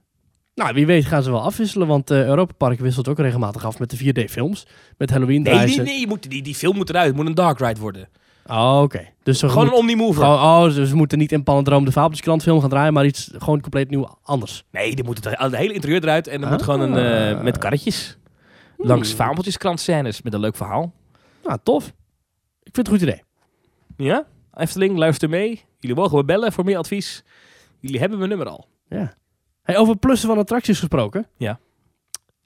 Nou, wie weet gaan ze wel afwisselen, want eh Europa Park wisselt ook regelmatig af met de 4D-films. Met Halloween Nee, nee, nee. Je moet, die, die film moet eruit. Het moet een dark ride worden. Oh, oké. Dus Gewoon een moet- omnimover. Oh, oh, dus we moeten niet in Palendroom de Fabeltjeskrant film gaan draaien, maar iets gewoon compleet nieuw anders. Nee, die moet het, het hele interieur eruit. En dan moet Ah. gewoon een, eh, met karretjes. Langs Hmm. fabeltjeskrant scènes met een leuk verhaal. Nou, tof. Ik vind het een goed idee. Ja? Efteling, luister mee. Jullie mogen me bellen voor meer advies. Jullie hebben mijn nummer al. Ja. Hey, over plussen van attracties gesproken. Ja.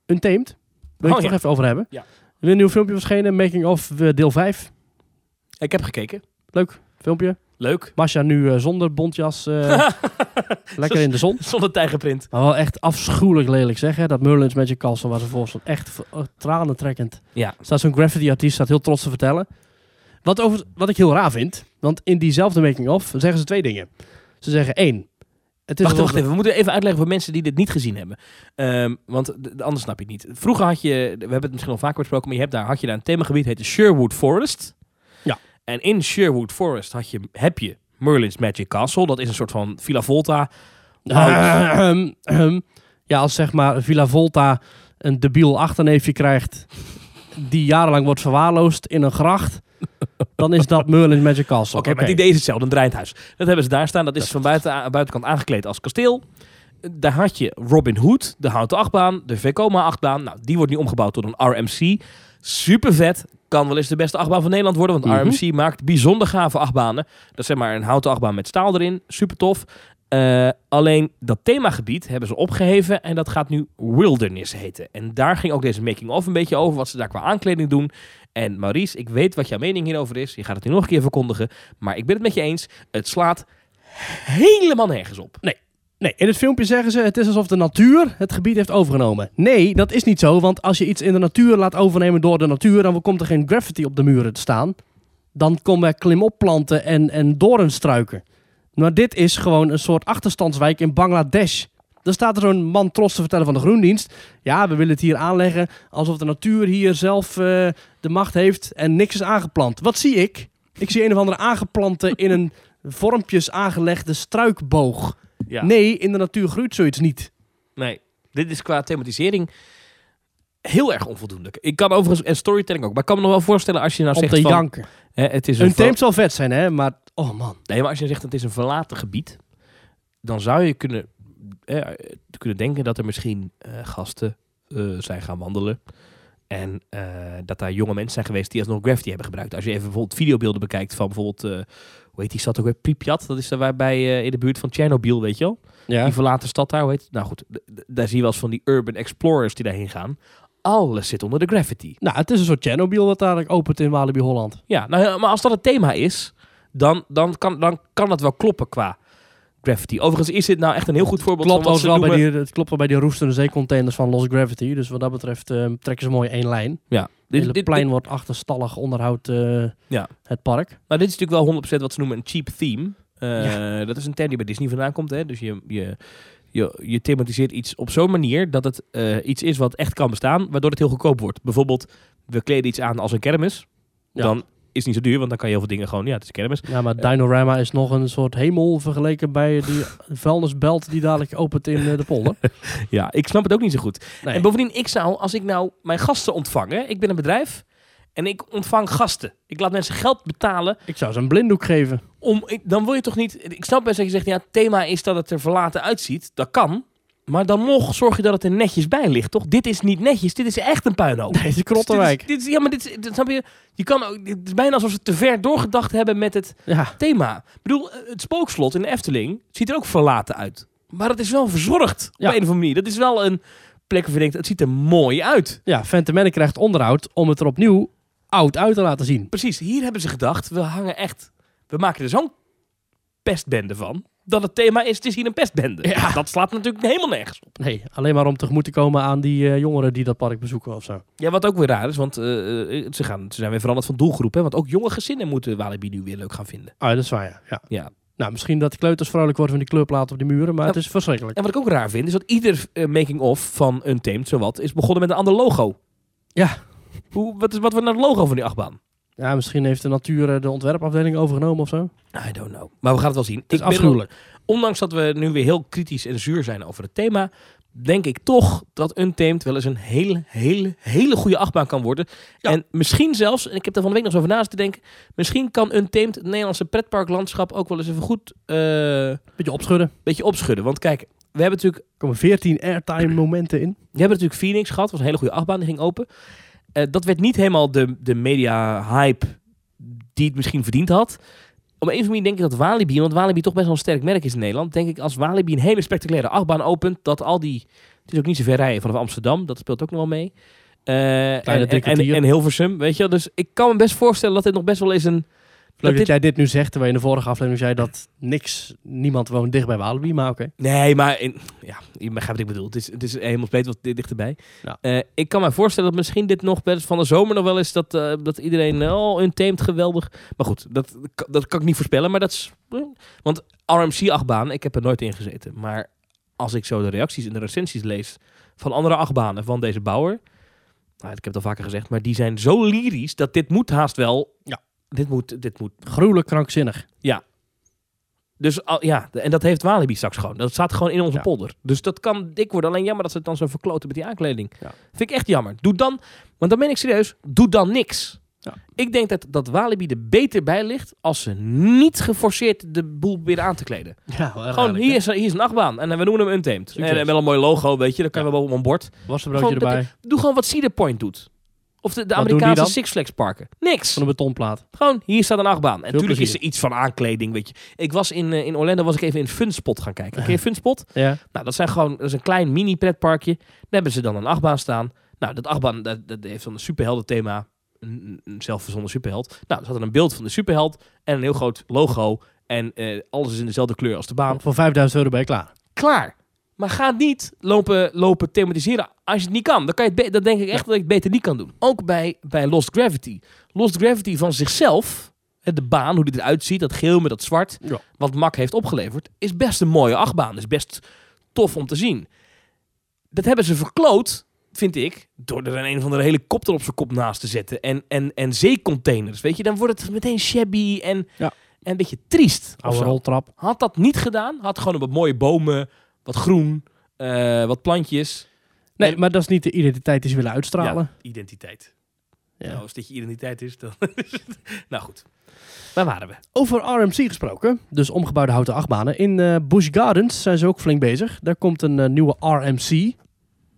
Untamed. Wil ik Oh, het toch ja. even over hebben. Ja. Er is een nieuw filmpje verschenen, Making of eh, deel 5. Ik heb gekeken. Leuk filmpje. Leuk. Masha nu eh, zonder bontjas, eh, lekker in de zon. Zonder tijgerprint. Maar wel echt afschuwelijk lelijk zeg, hè? Dat Merlin's Magic Castle waar ze voor stond. Echt oh, tranentrekkend. Ja. Staat zo'n graffiti artiest, staat heel trots te vertellen. Wat, over, wat ik heel raar vind, want in diezelfde making-of zeggen ze twee dingen. Ze zeggen één, het is Wacht, wacht even. We moeten even uitleggen voor mensen die dit niet gezien hebben. Ehm, want anders snap je het niet. Vroeger had je, we hebben het misschien al vaker besproken, maar je hebt daar, had je daar een themagebied, heette Sherwood Forest. En in Sherwood Forest had je, heb je Merlin's Magic Castle. Dat is een soort van Villa Volta. Ahem, ahem. ja, als zeg maar Villa Volta een debiel achterneefje krijgt die jarenlang wordt verwaarloosd in een gracht, dan is dat Merlin's Magic Castle. Oké, maar het idee is hetzelfde, een draaiend huis. Dat hebben ze daar staan. Dat is van buiten, buitenkant aangekleed als kasteel. Daar had je Robin Hood, de houten achtbaan, de Vekoma achtbaan. Nou, die wordt nu omgebouwd tot een RMC. Super vet. Kan wel eens de beste achtbaan van Nederland worden, want Mhm. RMC maakt bijzonder gave achtbanen. Dat is zeg maar een houten achtbaan met staal erin. Super tof. Eh, alleen dat themagebied hebben ze opgeheven en dat gaat nu Wilderness heten. En daar ging ook deze making-of een beetje over, wat ze daar qua aankleding doen. En Maurice, ik weet wat jouw mening hierover is. Je gaat het nu nog een keer verkondigen. Maar ik ben het met je eens. Het slaat helemaal nergens op. Nee, in het filmpje zeggen ze het is alsof de natuur het gebied heeft overgenomen. Nee, dat is niet zo, want als je iets in de natuur laat overnemen door de natuur, dan komt er geen graffiti op de muren te staan. Dan komen er klimopplanten en, en doornstruiken. Maar dit is gewoon een soort achterstandswijk in Bangladesh. Dan staat er zo'n man trots te vertellen van de Groendienst. Ja, we willen het hier aanleggen alsof de natuur hier zelf eh, de macht heeft en niks is aangeplant. Wat zie ik? Ik zie een of andere aangeplante in een vormpjes aangelegde struikboog. Ja. Nee, in de natuur groeit zoiets niet. Nee, dit is qua thematisering heel erg onvoldoende. Ik kan overigens, en storytelling ook, maar ik kan me nog wel voorstellen als je nou Om zegt te van, janken. hè, het is een teemt zal vet zijn, hè? Maar, oh man. Nee, maar als je zegt het is een verlaten gebied, dan zou je kunnen, eh, kunnen denken dat er misschien eh, gasten eh, zijn gaan wandelen. En eh, dat daar jonge mensen zijn geweest die alsnog Gravity hebben gebruikt. Als je even bijvoorbeeld videobeelden bekijkt van bijvoorbeeld, hoe heet die stad ook weer? Pripyat. Dat is daar waarbij eh, in de buurt van Tsjernobyl, weet je wel? Ja. Die verlaten stad daar, hoe heet? Nou goed, daar zie je wel eens van die urban explorers die daarheen gaan. Alles zit onder de Gravity. Nou, het is een soort Chernobyl wat dadelijk opent in Walibi Holland. Ja, nou, maar als dat het thema is, dan, dan, kan, dan kan het wel kloppen qua Gravity. Overigens is dit nou echt een heel goed voorbeeld Klopt van wat ze wel bij noemen... die, het klopt wel bij die roestende zeecontainers van Lost Gravity. Dus wat dat betreft eh, trekken ze mooi één lijn. Ja, dit, hele dit, plein wordt achterstallig onderhoudt eh, Ja. het park. Maar dit is natuurlijk wel 100% wat ze noemen een cheap theme. Eh, Dat is een term die bij Disney vandaan komt. Hè? Dus je, je, je, je thematiseert iets op zo'n manier dat het eh, iets is wat echt kan bestaan, waardoor het heel goedkoop wordt. Bijvoorbeeld, we kleden iets aan als een kermis. Ja. Dan is niet zo duur, want dan kan je heel veel dingen gewoon, ja, het is kermis. Ja, maar Dinorama is nog een soort hemel vergeleken bij die vuilnisbelt die dadelijk opent in eh, de polder. Ja, ik snap het ook niet zo goed. Nee. En bovendien, ik zou, als ik nou mijn gasten ontvang, hè, ik ben een bedrijf en ik ontvang gasten. Ik laat mensen geld betalen Ik zou ze een blinddoek geven. om, dan wil je toch niet, ik snap best dat je zegt, ja, het thema is dat het er verlaten uitziet. Dat kan. Maar dan nog zorg je dat het er netjes bij ligt, toch? Dit is niet netjes, dit is echt een puinhoop. Nee, het is Krottenwijk. Dit is, dit is- ja, maar dit, is- dit snap je, je kan ook, het is bijna alsof ze te ver doorgedacht hebben met het Ja, thema. Ik bedoel, eh, het spookslot in de Efteling ziet er ook verlaten uit. Maar het is wel verzorgd Ja. op een of andere manier. Dat is wel een plek waar je denkt, het ziet er mooi uit. ja Phantom krijgt onderhoud om het er opnieuw oud uit te laten zien. Precies, hier hebben ze gedacht, we hangen echt, we maken er zo'n pestbende van. Dat het thema is, het is hier een pestbende. Ja. Dat slaat natuurlijk helemaal nergens op. Nee, alleen maar om tegemoet te komen aan die eh, jongeren die dat park bezoeken of zo. Ja, wat ook weer raar is, want eh, eh, ze, gaan, ze zijn weer veranderd van doelgroep. Hè? Want ook jonge gezinnen moeten Walibi nu weer leuk gaan vinden. Ah, dat is waar, ja. ja. Ja. Nou, misschien dat de kleuters vrolijk worden van die kleurplaten op die muren, maar het is verschrikkelijk. En wat ik ook raar vind, is dat ieder making-of van Untamed, zowat, is begonnen met een ander logo. Ja. Hoe, wat is wat wordt nou het logo van die achtbaan? Ja, misschien heeft de natuur eh, de ontwerpafdeling overgenomen of zo. I don't know. Maar we gaan het wel zien. Het is Ik ben afschuwelijk. ondanks dat we nu weer heel kritisch en zuur zijn over het thema, denk ik toch dat Untamed wel eens een hele, hele, hele goede achtbaan kan worden. Ja. En misschien zelfs, en ik heb er van de week nog eens over naast te denken, misschien kan Untamed het Nederlandse pretparklandschap ook wel eens even goed eh, Beetje opschudden. beetje opschudden. Want kijk, we hebben natuurlijk, Er komen 14 airtime momenten in. we hebben natuurlijk Phoenix gehad, was een hele goede achtbaan, die ging open. Eh, dat werd niet helemaal de, de media hype die het misschien verdiend had. Op een of andere denk ik dat Walibi, want Walibi toch best wel een sterk merk is in Nederland, denk ik als Walibi een hele spectaculaire achtbaan opent, dat al die, het is ook niet zo ver rijden vanaf Amsterdam, dat speelt ook nog wel mee. Eh, en, en, Hilversum, weet je wel. Dus ik kan me best voorstellen dat dit nog best wel eens een... Leuk dat, dit- jij dit nu zegt, terwijl je in de vorige aflevering zei dat niks, niemand woont dicht bij Walibi, maar oké. Nee, maar in, ja, je begrijpt wat ik bedoel. Het is, het is helemaal breed wat di- dichterbij. Ja. Eh, ik kan me voorstellen dat misschien dit nog best van de zomer nog wel is dat, eh, dat iedereen oh untamed geweldig. Maar goed, dat, dat kan ik niet voorspellen. Maar dat is, eh, want RMC achtbaan, ik heb er nooit in gezeten. Maar als ik zo de reacties en de recensies lees van andere achtbanen van deze bouwer, nou, ik heb het al vaker gezegd, maar die zijn zo lyrisch dat dit moet haast wel. Ja. Dit moet, dit moet Gruwelijk krankzinnig. dus al- ja, en dat heeft Walibi straks gewoon. Dat staat gewoon in onze Ja. polder. Dus dat kan dik worden. Alleen jammer dat ze het dan zo verkloten met die aankleding. Ja. Vind ik echt jammer. Doe dan, want dan ben ik serieus, doe dan niks. Ja. Ik denk dat, dat Walibi er beter bij ligt als ze niet geforceerd de boel proberen aan te kleden. Ja, Gewoon, hier is, hier is een achtbaan en we noemen hem Untamed. Succes. En wel een mooi logo, weet je. Dan kan je wel op een bord. Gewoon dat- erbij, Doe gewoon wat Cedar Point doet. Of de, de Amerikaanse? Six Flags parken. Niks. van een betonplaat. Gewoon, hier staat een achtbaan. En natuurlijk is er iets van aankleding, weet je. Ik was in, eh, in Orlando, was ik even in Funspot gaan kijken. Ken je Funspot? Ja. Nou, dat zijn gewoon, dat is een klein mini pretparkje. Daar hebben ze dan een achtbaan staan. Nou, dat achtbaan, dat, dat heeft dan een superhelden thema. Een, een zelfverzonnen superheld. Nou, zat er een beeld van de superheld en een heel groot logo. En eh, alles is in dezelfde kleur als de baan. Voor 5000 euro ben je klaar. Klaar. Maar ga niet lopen, lopen thematiseren als je het niet kan. Dan, kan je het dan denk ik echt dat je het beter niet kan doen. Ook bij, bij Lost Gravity. Lost Gravity van zichzelf, de baan, hoe die eruit ziet, dat geel met dat zwart, Ja. wat Mak heeft opgeleverd, is best een mooie achtbaan. Is best tof om te zien. Dat hebben ze verkloot, vind ik, door er een, of andere helikopter op zijn kop naast te zetten. En, en, en zeecontainers, weet je. Dan wordt het meteen shabby en, Ja. en een beetje triest. Oude roltrap. Had dat niet gedaan, had gewoon wat mooie bomen, wat groen, eh, wat plantjes. Nee, En- maar dat is niet de identiteit die ze willen uitstralen. Ja, identiteit. Ja. Nou, als dit je identiteit is, dan... nou goed. Waar waren we? Over RMC gesproken, dus omgebouwde houten achtbanen. In eh Busch Gardens zijn ze ook flink bezig. Daar komt een eh, nieuwe RMC.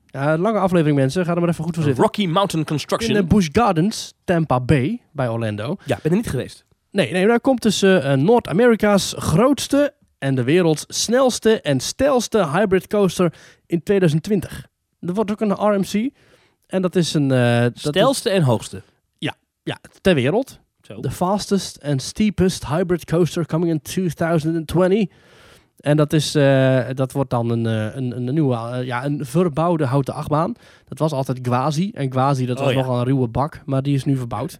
Ja, lange aflevering mensen, ga er maar even goed voor zitten. Rocky Mountain In Construction. eh, Busch Gardens, Tampa Bay, bij Orlando. ja, ben er niet geweest. Nee, nee daar komt dus Noord-Amerika's grootste en de werelds snelste en stijlste hybrid coaster in 2020. Er wordt ook een RMC. En dat is een... eh, dat is- Stelste en hoogste. ja, ter wereld. Zo. The fastest and steepest hybrid coaster coming in 2020. En dat, is, eh, dat wordt dan een, eh, een, een nieuwe, eh, ja, een verbouwde houten achtbaan. Dat was altijd Gwazi. En Gwazi, dat Oh, was ja. nogal een ruwe bak, maar die is nu verbouwd.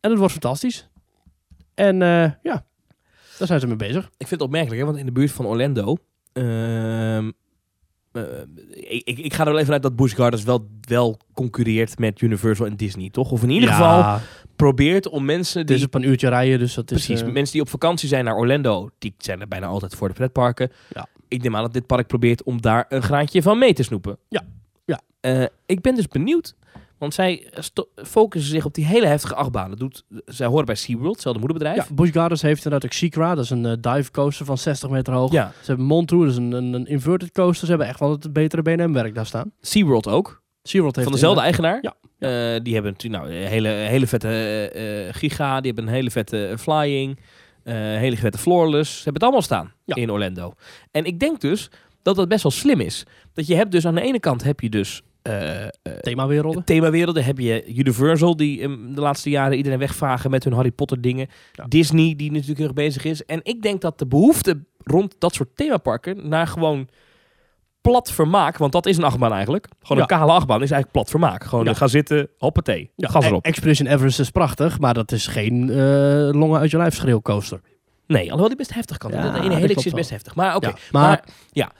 En het wordt fantastisch. En eh, ja, daar zijn ze mee bezig. Ik vind het opmerkelijk, hè, want in de buurt van Orlando... ehm, eh, ik, ik, ik ga er wel even uit dat Busch Gardens wel, wel concurreert met Universal en Disney, toch? Of in ieder Ja, geval probeert om mensen Het is die... op een uurtje rijden, dus dat is... Precies, eh, mensen die op vakantie zijn naar Orlando, die zijn er bijna altijd voor de pretparken. Ja. Ik neem aan dat dit park probeert om daar een graantje van mee te snoepen. Ja, ja. Eh, ik ben dus benieuwd, want zij focussen zich op die hele heftige achtbaan. Dat doet, zij horen bij SeaWorld, hetzelfde moederbedrijf. ja, Busch Gardens heeft inderdaad ook Secra. Dat is een eh, dive coaster van 60 meter hoog. Ja, Ze hebben Montreux, dat is een, een, een inverted coaster. Ze hebben echt wel het betere BNM-werk daar staan. SeaWorld ook. SeaWorld heeft van dezelfde eigenaar. Eh, die hebben natuurlijk nou, een hele, hele vette eh, Giga, die hebben een hele vette Flying, hele vette Floorless. Ze hebben het allemaal staan Ja. in Orlando. En ik denk dus dat dat best wel slim is. Dat je hebt dus aan de ene kant heb je dus themawerelden. themawerelden. Heb je Universal, die de laatste jaren iedereen wegvagen met hun Harry Potter dingen. Ja. Disney, die natuurlijk heel erg bezig is. En ik denk dat de behoefte rond dat soort themaparken naar gewoon plat vermaak, want dat is een achtbaan eigenlijk. Gewoon Ja. een kale achtbaan is eigenlijk plat vermaak. Gewoon Ja. eh, gaan zitten, hoppatee, Ja, gas E- erop. Expedition Everest is prachtig, maar dat is geen eh, longen uit je lijf schreeuwcoaster. Nee, alhoewel die best heftig kan. Ja, de ene helix is best heftig. Maar oké, Ja, maar, maar- ja,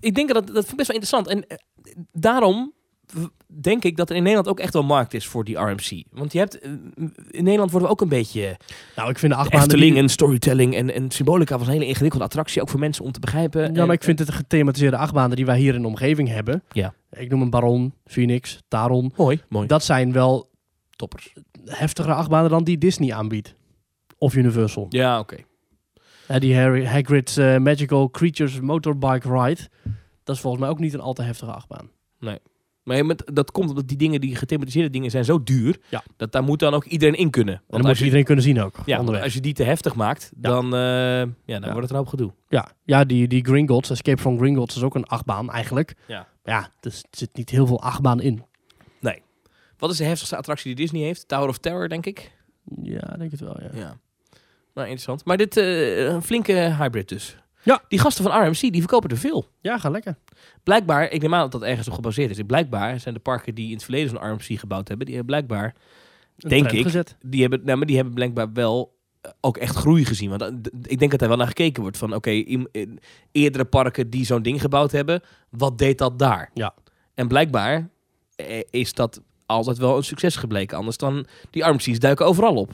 ik denk dat dat vind ik best wel interessant. En eh, daarom denk ik dat er in Nederland ook echt wel markt is voor die RMC. Want je hebt, eh, in Nederland worden we ook een beetje Nou, ik vind de die- en storytelling en, en symbolica was een hele ingewikkelde attractie, ook voor mensen om te begrijpen. Ja, maar ik vind het de gethematiseerde achtbanen die wij hier in de omgeving hebben. Ja. Ik noem een Baron, Phoenix, Taron. mooi, mooi. Dat zijn wel toppers. heftigere achtbanen dan die Disney aanbiedt. Of Universal. Ja, oké. Ja, die Harry, Hagrid's eh, Magical Creatures Motorbike Ride. Dat is volgens mij ook niet een al te heftige achtbaan. Maar je met, dat komt omdat die dingen, die gethematiseerde dingen, zijn zo duur. Ja. Dat daar moet dan ook iedereen in kunnen. En Want dan als moet je, iedereen kunnen zien ook, ja, onderweg. als je die te heftig maakt, Ja. dan, eh, ja, dan wordt het een hoop gedoe. Ja, ja die, die Gringotts, Escape from Gringotts is ook een achtbaan eigenlijk. Ja. Ja, dus er zit niet heel veel achtbaan in. Wat is de heftigste attractie die Disney heeft? Tower of Terror, denk ik. Ja, denk het wel, ja. Ja. Nou, interessant. Maar dit, eh, een flinke hybrid dus. Ja. Die gasten van RMC, die verkopen er veel. Ja, ga lekker. Blijkbaar, ik neem aan dat dat ergens op gebaseerd is. Blijkbaar zijn de parken die in het verleden zo'n RMC gebouwd hebben, die hebben blijkbaar, Een Denk ik. Gezet. die hebben, nou, maar die hebben blijkbaar wel eh, ook echt groei gezien. Want eh, ik denk dat er wel naar gekeken wordt van, oké, in eerdere parken die zo'n ding gebouwd hebben, wat deed dat daar? Ja. En blijkbaar eh, is dat altijd wel een succes gebleken. Anders dan, die RMC's duiken overal op.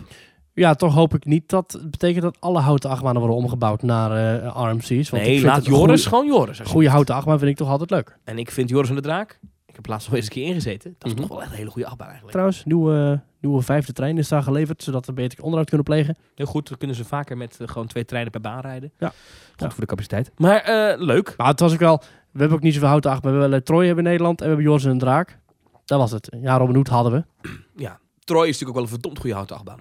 Ja, toch hoop ik niet dat het betekent dat alle houten achtbanen worden omgebouwd naar eh, RMC's. Want ik nee, vind laat Joris goeie- gewoon Joris. Goede houten achtbaan vind ik toch altijd leuk. En ik vind Joris en de Draak, ik heb laatst nog eens een keer ingezeten, dat is Mhm. toch wel echt een hele goede achtbaan eigenlijk. Trouwens, nieuwe, nieuwe vijfde trein is daar geleverd, zodat we beter onderhoud kunnen plegen. Heel goed, dan kunnen ze vaker met eh, gewoon twee treinen per baan rijden. Ja. Goed Ja. voor de capaciteit. Maar eh, leuk. Maar het was ook wel, we hebben ook niet zoveel houten achtbaan. We hebben wel, Troy hebben in Nederland en we hebben Joris en een Draak. Dat was het. Ja, Robin Hood hadden we. Troy is natuurlijk ook wel een verdomd goede houten achtbaan.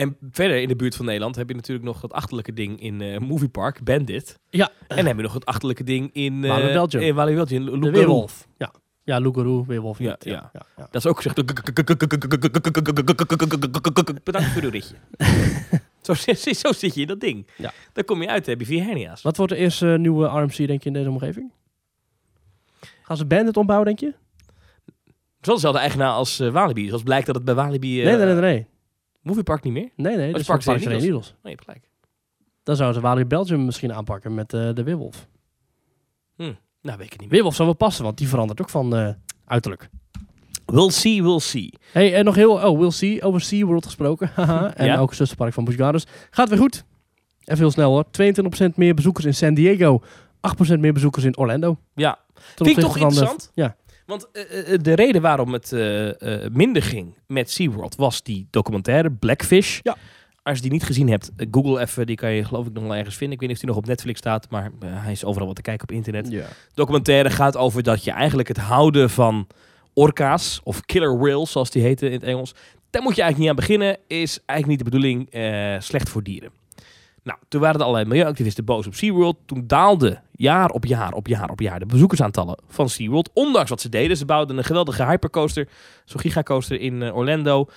En verder in de buurt van Nederland heb je natuurlijk nog dat achterlijke ding in eh Movie Park, Bandit. Ja. En dan heb je nog het achterlijke ding in... eh Walibi Belgium. In Walibi Belgium, Lu- De. Weerwolf. Ja, ja Lugaru, Weerwolf. Ja, ja. ja, ja. Dat is ook gezegd... Bedankt voor uw ritje. Zo, zit- zo zit je in dat ding. Ja. Dan kom je uit, heb je vier hernia's. Wat wordt de eerste nieuwe RMC, denk je, in deze omgeving? Gaan ze Bandit ombouwen, denk je? Wel dezelfde eigenaar als Walibi. Zoals blijkt dat het bij Walibi... nee, nee, nee, nee. Movie Park niet meer? Nee, nee, dat is Park Park Serene Needles. Nee, je hebt gelijk. Dan zouden ze Walibi Belgium misschien aanpakken met eh, de Weerwolf. Nou, weet ik het niet meer. Weerwolf zou wel passen, want die verandert ook van eh, uiterlijk. We'll see, we'll see. Hey, en nog heel... Oh, We'll See. Over SeaWorld gesproken. Haha. en Ja? ook zusterpark van Busch Gardens. Gaat weer goed. Even heel snel hoor. 22% meer bezoekers in San Diego. 8% meer bezoekers in Orlando. Ja, Vind ik toch de- interessant? ja. Want eh, eh, de reden waarom het eh, eh, minder ging met SeaWorld was die documentaire Blackfish. Ja. Als je die niet gezien hebt, eh, google even. Die kan je geloof ik nog wel ergens vinden. Ik weet niet of die nog op Netflix staat, maar eh, hij is overal wat te kijken op internet. Ja. documentaire gaat over dat je eigenlijk het houden van orka's, of killer whales zoals die heten in het Engels, daar moet je eigenlijk niet aan beginnen, is eigenlijk niet de bedoeling eh, slecht voor dieren. Nou, toen waren er allerlei milieuactivisten boos op SeaWorld. Toen daalden jaar op jaar op jaar op jaar de bezoekersaantallen van SeaWorld. Ondanks wat ze deden. Ze bouwden een geweldige hypercoaster, zo'n gigacoaster in eh, Orlando.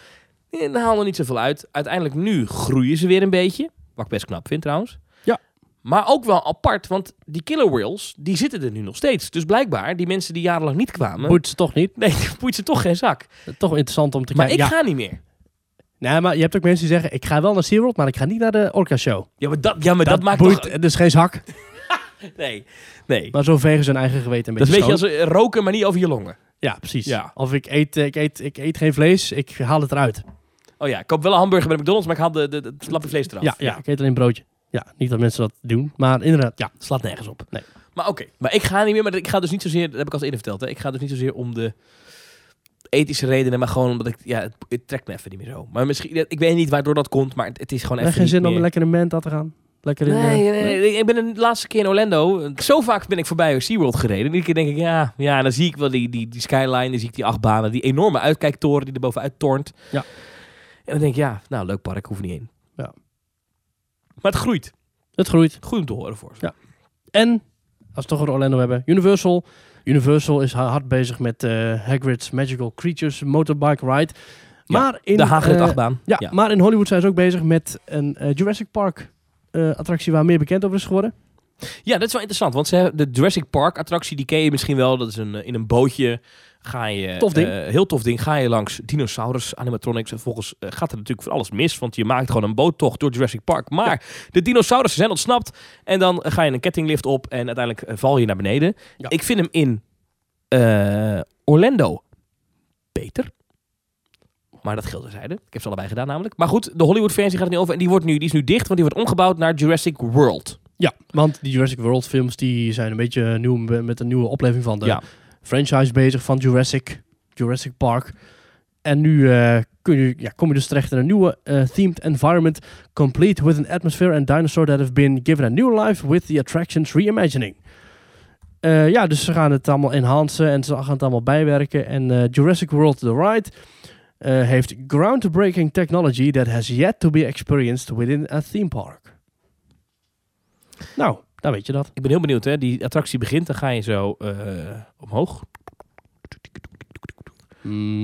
En haalden niet zoveel uit. Uiteindelijk nu groeien ze weer een beetje. Wat ik best knap vind trouwens. Ja. Maar ook wel apart, want die killer whales, die zitten er nu nog steeds. Dus blijkbaar, die mensen die jarenlang niet kwamen... Boeit ze toch niet? Nee, boeit ze toch geen zak. Toch interessant om te Maar kijken. ik ja. ga niet meer. Nee, maar je hebt ook mensen die zeggen... Ik ga wel naar SeaWorld, maar ik ga niet naar de Orca Show. Ja, maar dat, ja, maar dat, maakt boeit toch... dus geen zak. Nee, nee. Maar zo vegen hun eigen geweten een Dat beetje een beetje als eh, roken, maar niet over je longen. Ja, precies. Ja. Of ik eet, eh, ik, eet, ik eet geen vlees, ik haal het eruit. Oh ja, ik koop wel een hamburger bij de McDonald's, maar ik haal de, de, het lappie vlees eraf. Ja, ja, ik eet alleen een broodje. Ja, niet dat mensen dat doen, maar inderdaad, ja. Slaat nergens op. Nee. Maar oké, maar ik ga niet meer, maar ik ga dus niet zozeer, dat heb ik al eens eerder verteld, hè. ik ga dus niet zozeer om de ethische redenen, maar gewoon omdat ik, ja, het, het trekt me even niet meer zo. Maar misschien, ik weet niet waardoor dat komt, maar het, het is gewoon even geen zin om meer- lekker in Manta te gaan? Lekker in... Nee, eh, nee, nee, ik ben de laatste keer in Orlando. Zo vaak ben ik voorbij SeaWorld gereden. En iedere keer denk ik, ja, ja, dan zie ik wel die, die, die skyline, dan zie ik die achtbanen, die enorme uitkijktoren die er bovenuit tornt. Ja. En dan denk ik, ja, nou, leuk park, hoef niet heen. Ja. Maar het groeit. Het groeit. Goed om te horen voor ze. Ja. En, als we toch over Orlando hebben, Universal. Universal is ha- hard bezig met eh Hagrid's Magical Creatures Motorbike Ride. Maar in, de Hagrid eh, achtbaan. Ja, maar in Hollywood zijn ze ook bezig met een eh, Jurassic Park attractie waar meer bekend over is geworden. Ja, dat is wel interessant. Want ze hebben de Jurassic Park attractie, die ken je misschien wel. Dat is een, in een bootje. Ga je, Tof ding. eh, heel tof ding. Ga je langs dinosaurus animatronics. En vervolgens eh, gaat er natuurlijk van alles mis. Want je maakt gewoon een boottocht door Jurassic Park. Maar de dinosaurussen zijn ontsnapt. En dan ga je een kettinglift op. En uiteindelijk eh, val je naar beneden. Ja. Ik vind hem in Orlando beter. Maar dat geldt terzijde. Ik heb ze allebei gedaan namelijk. Maar goed, de Hollywood versie gaat er niet over. En die, wordt nu, die is nu dicht. Want die wordt omgebouwd naar Jurassic World. Ja, want die Jurassic World films die zijn een beetje nieuw met een nieuwe opleving van de Ja. Franchise bezig van Jurassic, Jurassic Park. En nu eh, kun je, ja, kom je dus terecht in een nieuwe eh, themed environment, complete with an atmosphere and dinosaur that have been given a new life with the attractions reimagining. Eh, ja, dus ze gaan het allemaal enhancen en ze gaan het allemaal bijwerken. En Jurassic World The Ride heeft groundbreaking technology that has yet to be experienced within a theme park. Nou, dan weet je dat. Ik ben heel benieuwd, hè. Die attractie begint, dan ga je zo eh, omhoog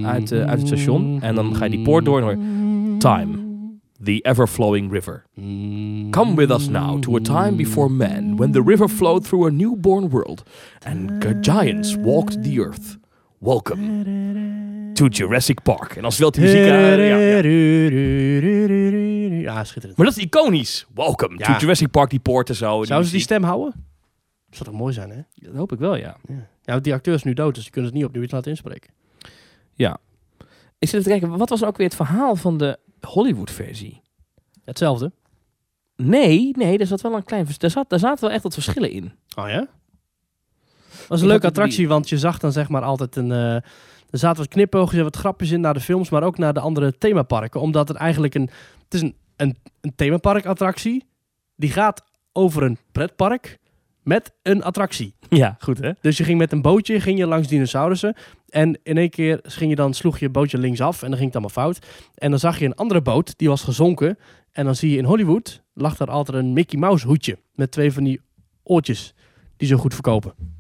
uit, eh, uit het station. En dan ga je die poort door en hoor je, Time. The ever-flowing river. Come with us now to a time before man, when the river flowed through a newborn world, and giants walked the earth. Welcome to Jurassic Park. En dan speelt die muziek. Ja, ja. Ja, schitterend. Maar dat is iconisch. Welcome Ja. to Jurassic Park, die poort en zo. Zouden ze die stem houden? Dat zou toch mooi zijn, hè? Dat hoop ik wel, ja. Ja, want die acteur is nu dood, dus die kunnen het niet opnieuw iets laten inspreken. Ik zit te kijken, wat was ook weer het verhaal van de Hollywood-versie? Hetzelfde. Nee, nee, daar zat wel een klein vers- daar, zat, daar zaten wel echt wat verschillen in. Oh ja? was Ik een leuke attractie, want je zag dan zeg maar altijd een... eh, er zaten wat knipoogjes en wat grapjes in naar de films, maar ook naar de andere themaparken. Omdat het eigenlijk een... Het is een, een, een themapark-attractie. Die gaat over een pretpark met een attractie. Ja, goed hè? Dus je ging met een bootje ging je langs dinosaurussen. En in één keer ging je dan, sloeg je bootje linksaf en dan ging het allemaal fout. En dan zag je een andere boot, die was gezonken. En dan zie je in Hollywood, lag daar altijd een Mickey Mouse hoedje. Met twee van die oortjes, die zo goed verkopen.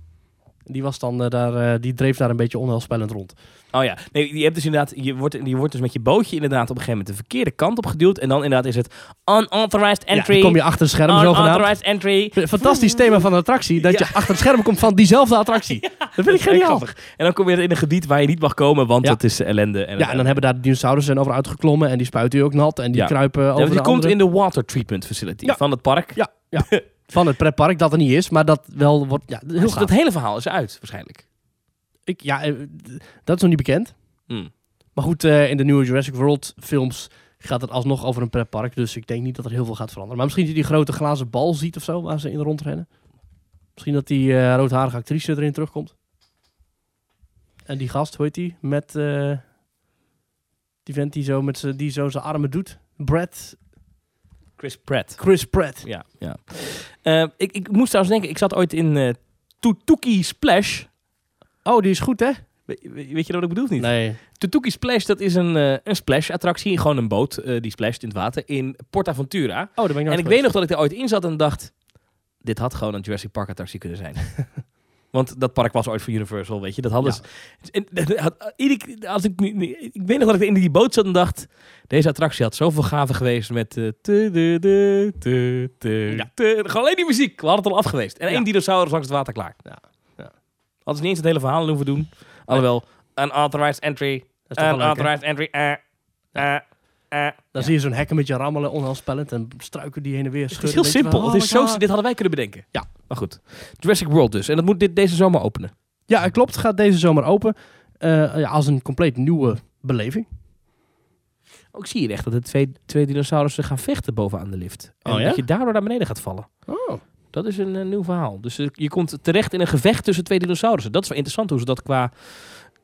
Die, was dan, eh, daar, eh, die dreef daar een beetje onheilspellend rond. Oh ja, nee, je hebt dus inderdaad, je wordt, je wordt dus met je bootje inderdaad op een gegeven moment de verkeerde kant op geduwd. En dan inderdaad is het unauthorized Ja, entry. dan kom je achter het scherm unauthorized entry. Fantastisch thema van de attractie, dat Ja. je achter het scherm komt van diezelfde attractie. dat vind ik geniaal. En dan kom je in een gebied waar je niet mag komen, want Ja. het is ellende. En Ja, en dan hebben daar de dinosaurussen over uitgeklommen en die spuiten je ook nat en die Ja. kruipen Ja, over de komt andere. in de water treatment facility Ja. van het park. Ja, ja. van het pretpark dat er niet is, maar dat wel wordt. Ja, heel Dus gaaf. dat hele verhaal is uit, waarschijnlijk. Ik, ja, eh, dat is nog niet bekend. Hmm. Maar goed, eh, in de nieuwe Jurassic World films gaat het alsnog over een pretpark. Dus ik denk niet dat er heel veel gaat veranderen. Maar misschien dat je die grote glazen bal ziet of zo, waar ze in rondrennen. Misschien dat die eh, roodharige actrice erin terugkomt. En die gast, hoe heet die? Met die vent die zo, met die zo zijn armen doet. Brad, Chris Pratt. Chris Pratt. Ja, ja. Eh, ik, ik moest trouwens denken, ik zat ooit in eh Tutuki Splash. Oh, die is goed, hè? We- we- weet je wat ik bedoel niet? Nee. Tutuki Splash, dat is een, eh, een splash-attractie. Gewoon een boot die splasht in het water in Portaventura. Oh, daar ben ik En ik weet nog dat ik er ooit in zat en dacht... Dit had gewoon een Jurassic Park attractie kunnen zijn. Want dat park was ooit voor Universal, weet je. Dat hadden Ja. ze... En, had- als ik, nu- ik weet nog dat ik in die boot zat en dacht... Deze attractie had zoveel gaven geweest met... eh, Ja. Gewoon alleen die muziek. We hadden het al afgeweest. En Ja. één dinosaurus langs het water klaar. Ja. Ja. Hadden ze niet eens het hele verhaal hoeven doen. Alhoewel, unauthorized entry. Unauthorized entry. eh, eh, eh. Dan zie je zo'n hekken met je rammelen, onheilspellend. En struiken die heen en weer Het is schudden. heel simpel. van, Het oh is my zo, dit hadden wij kunnen bedenken. Ja. Maar goed. Jurassic World dus. En dat moet dit, deze zomer openen. Ja, klopt. Het gaat deze zomer open. Eh, ja, als een compleet nieuwe beleving. Ook zie je echt dat de twee, twee dinosaurussen gaan vechten bovenaan de lift. En Oh ja? dat je daardoor naar beneden gaat vallen. Oh. Dat is een, eh, nieuw verhaal. Dus eh, je komt terecht in een gevecht tussen twee dinosaurussen. Dat is wel interessant hoe ze dat qua,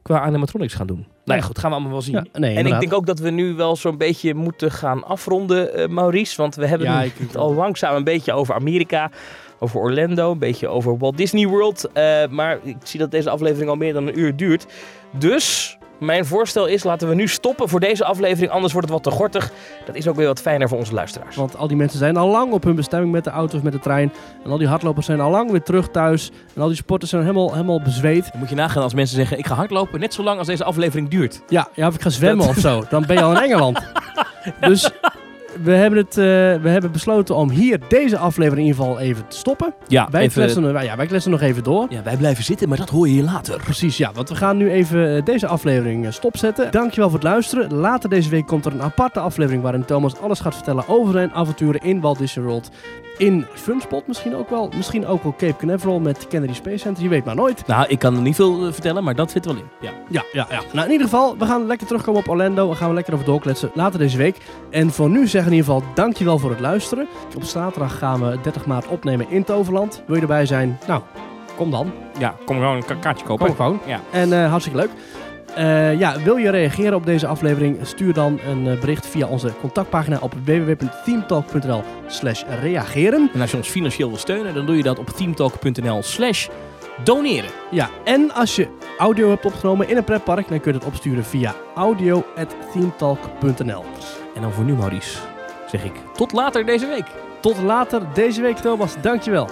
qua animatronics gaan doen. Nou ja, goed. Gaan we allemaal wel zien. Ja, nee, En ik denk ook dat we nu wel zo'n beetje moeten gaan afronden, eh, Maurice. Want we hebben Ja, het al langzaam een beetje over Amerika, over Orlando, een beetje over Walt Disney World. Eh, maar ik zie dat deze aflevering al meer dan een uur duurt. Dus mijn voorstel is, laten we nu stoppen voor deze aflevering. Anders wordt het wat te gortig. Dat is ook weer wat fijner voor onze luisteraars. Want al die mensen zijn al lang op hun bestemming met de auto of met de trein. En al die hardlopers zijn al lang weer terug thuis. En al die sporters zijn helemaal, helemaal bezweet. Dan moet je nagaan als mensen zeggen, ik ga hardlopen net zo lang als deze aflevering duurt. Ja, ja, of ik ga zwemmen of zo. Dan ben je al in Engeland. Dus we hebben, het, eh, we hebben besloten om hier deze aflevering in ieder geval even te stoppen. Ja, Wij, kletsen, wij- ja, wij nog even door. ja, wij blijven zitten, maar dat hoor je hier later. Precies, ja. Want we gaan nu even eh, deze aflevering eh, stopzetten. Dankjewel voor het luisteren. Later deze week komt er een aparte aflevering waarin Thomas alles gaat vertellen over zijn avonturen in Walt Disney World. In Funspot misschien ook wel. Misschien ook wel Cape Canaveral met Kennedy Space Center. Je weet maar nooit. Nou, ik kan er niet veel eh, vertellen, maar dat zit er wel in. Ja. Ja, ja, ja. Nou, in ieder geval, we gaan lekker terugkomen op Orlando. We gaan we lekker over doorkletsen later deze week. En voor nu zeggen in ieder geval dankjewel voor het luisteren. Op zaterdag gaan we 30 maart opnemen in Toverland. Wil je erbij zijn? Nou, kom dan. ja, kom gewoon een kaartje kopen. Kom gewoon. Ja. En eh, hartstikke leuk. Eh, ja, wil je reageren op deze aflevering? Stuur dan een eh, bericht via onze contactpagina op www.themetalk.nl slash reageren. En als je ons financieel wil steunen, dan doe je dat op teamtalk.nl slash doneren. Ja, en als je audio hebt opgenomen in een pretpark, dan kun je het opsturen via audio.themetalk.nl. En dan voor nu, Maurice, zeg ik tot later deze week. Tot later deze week, Thomas. Dankjewel.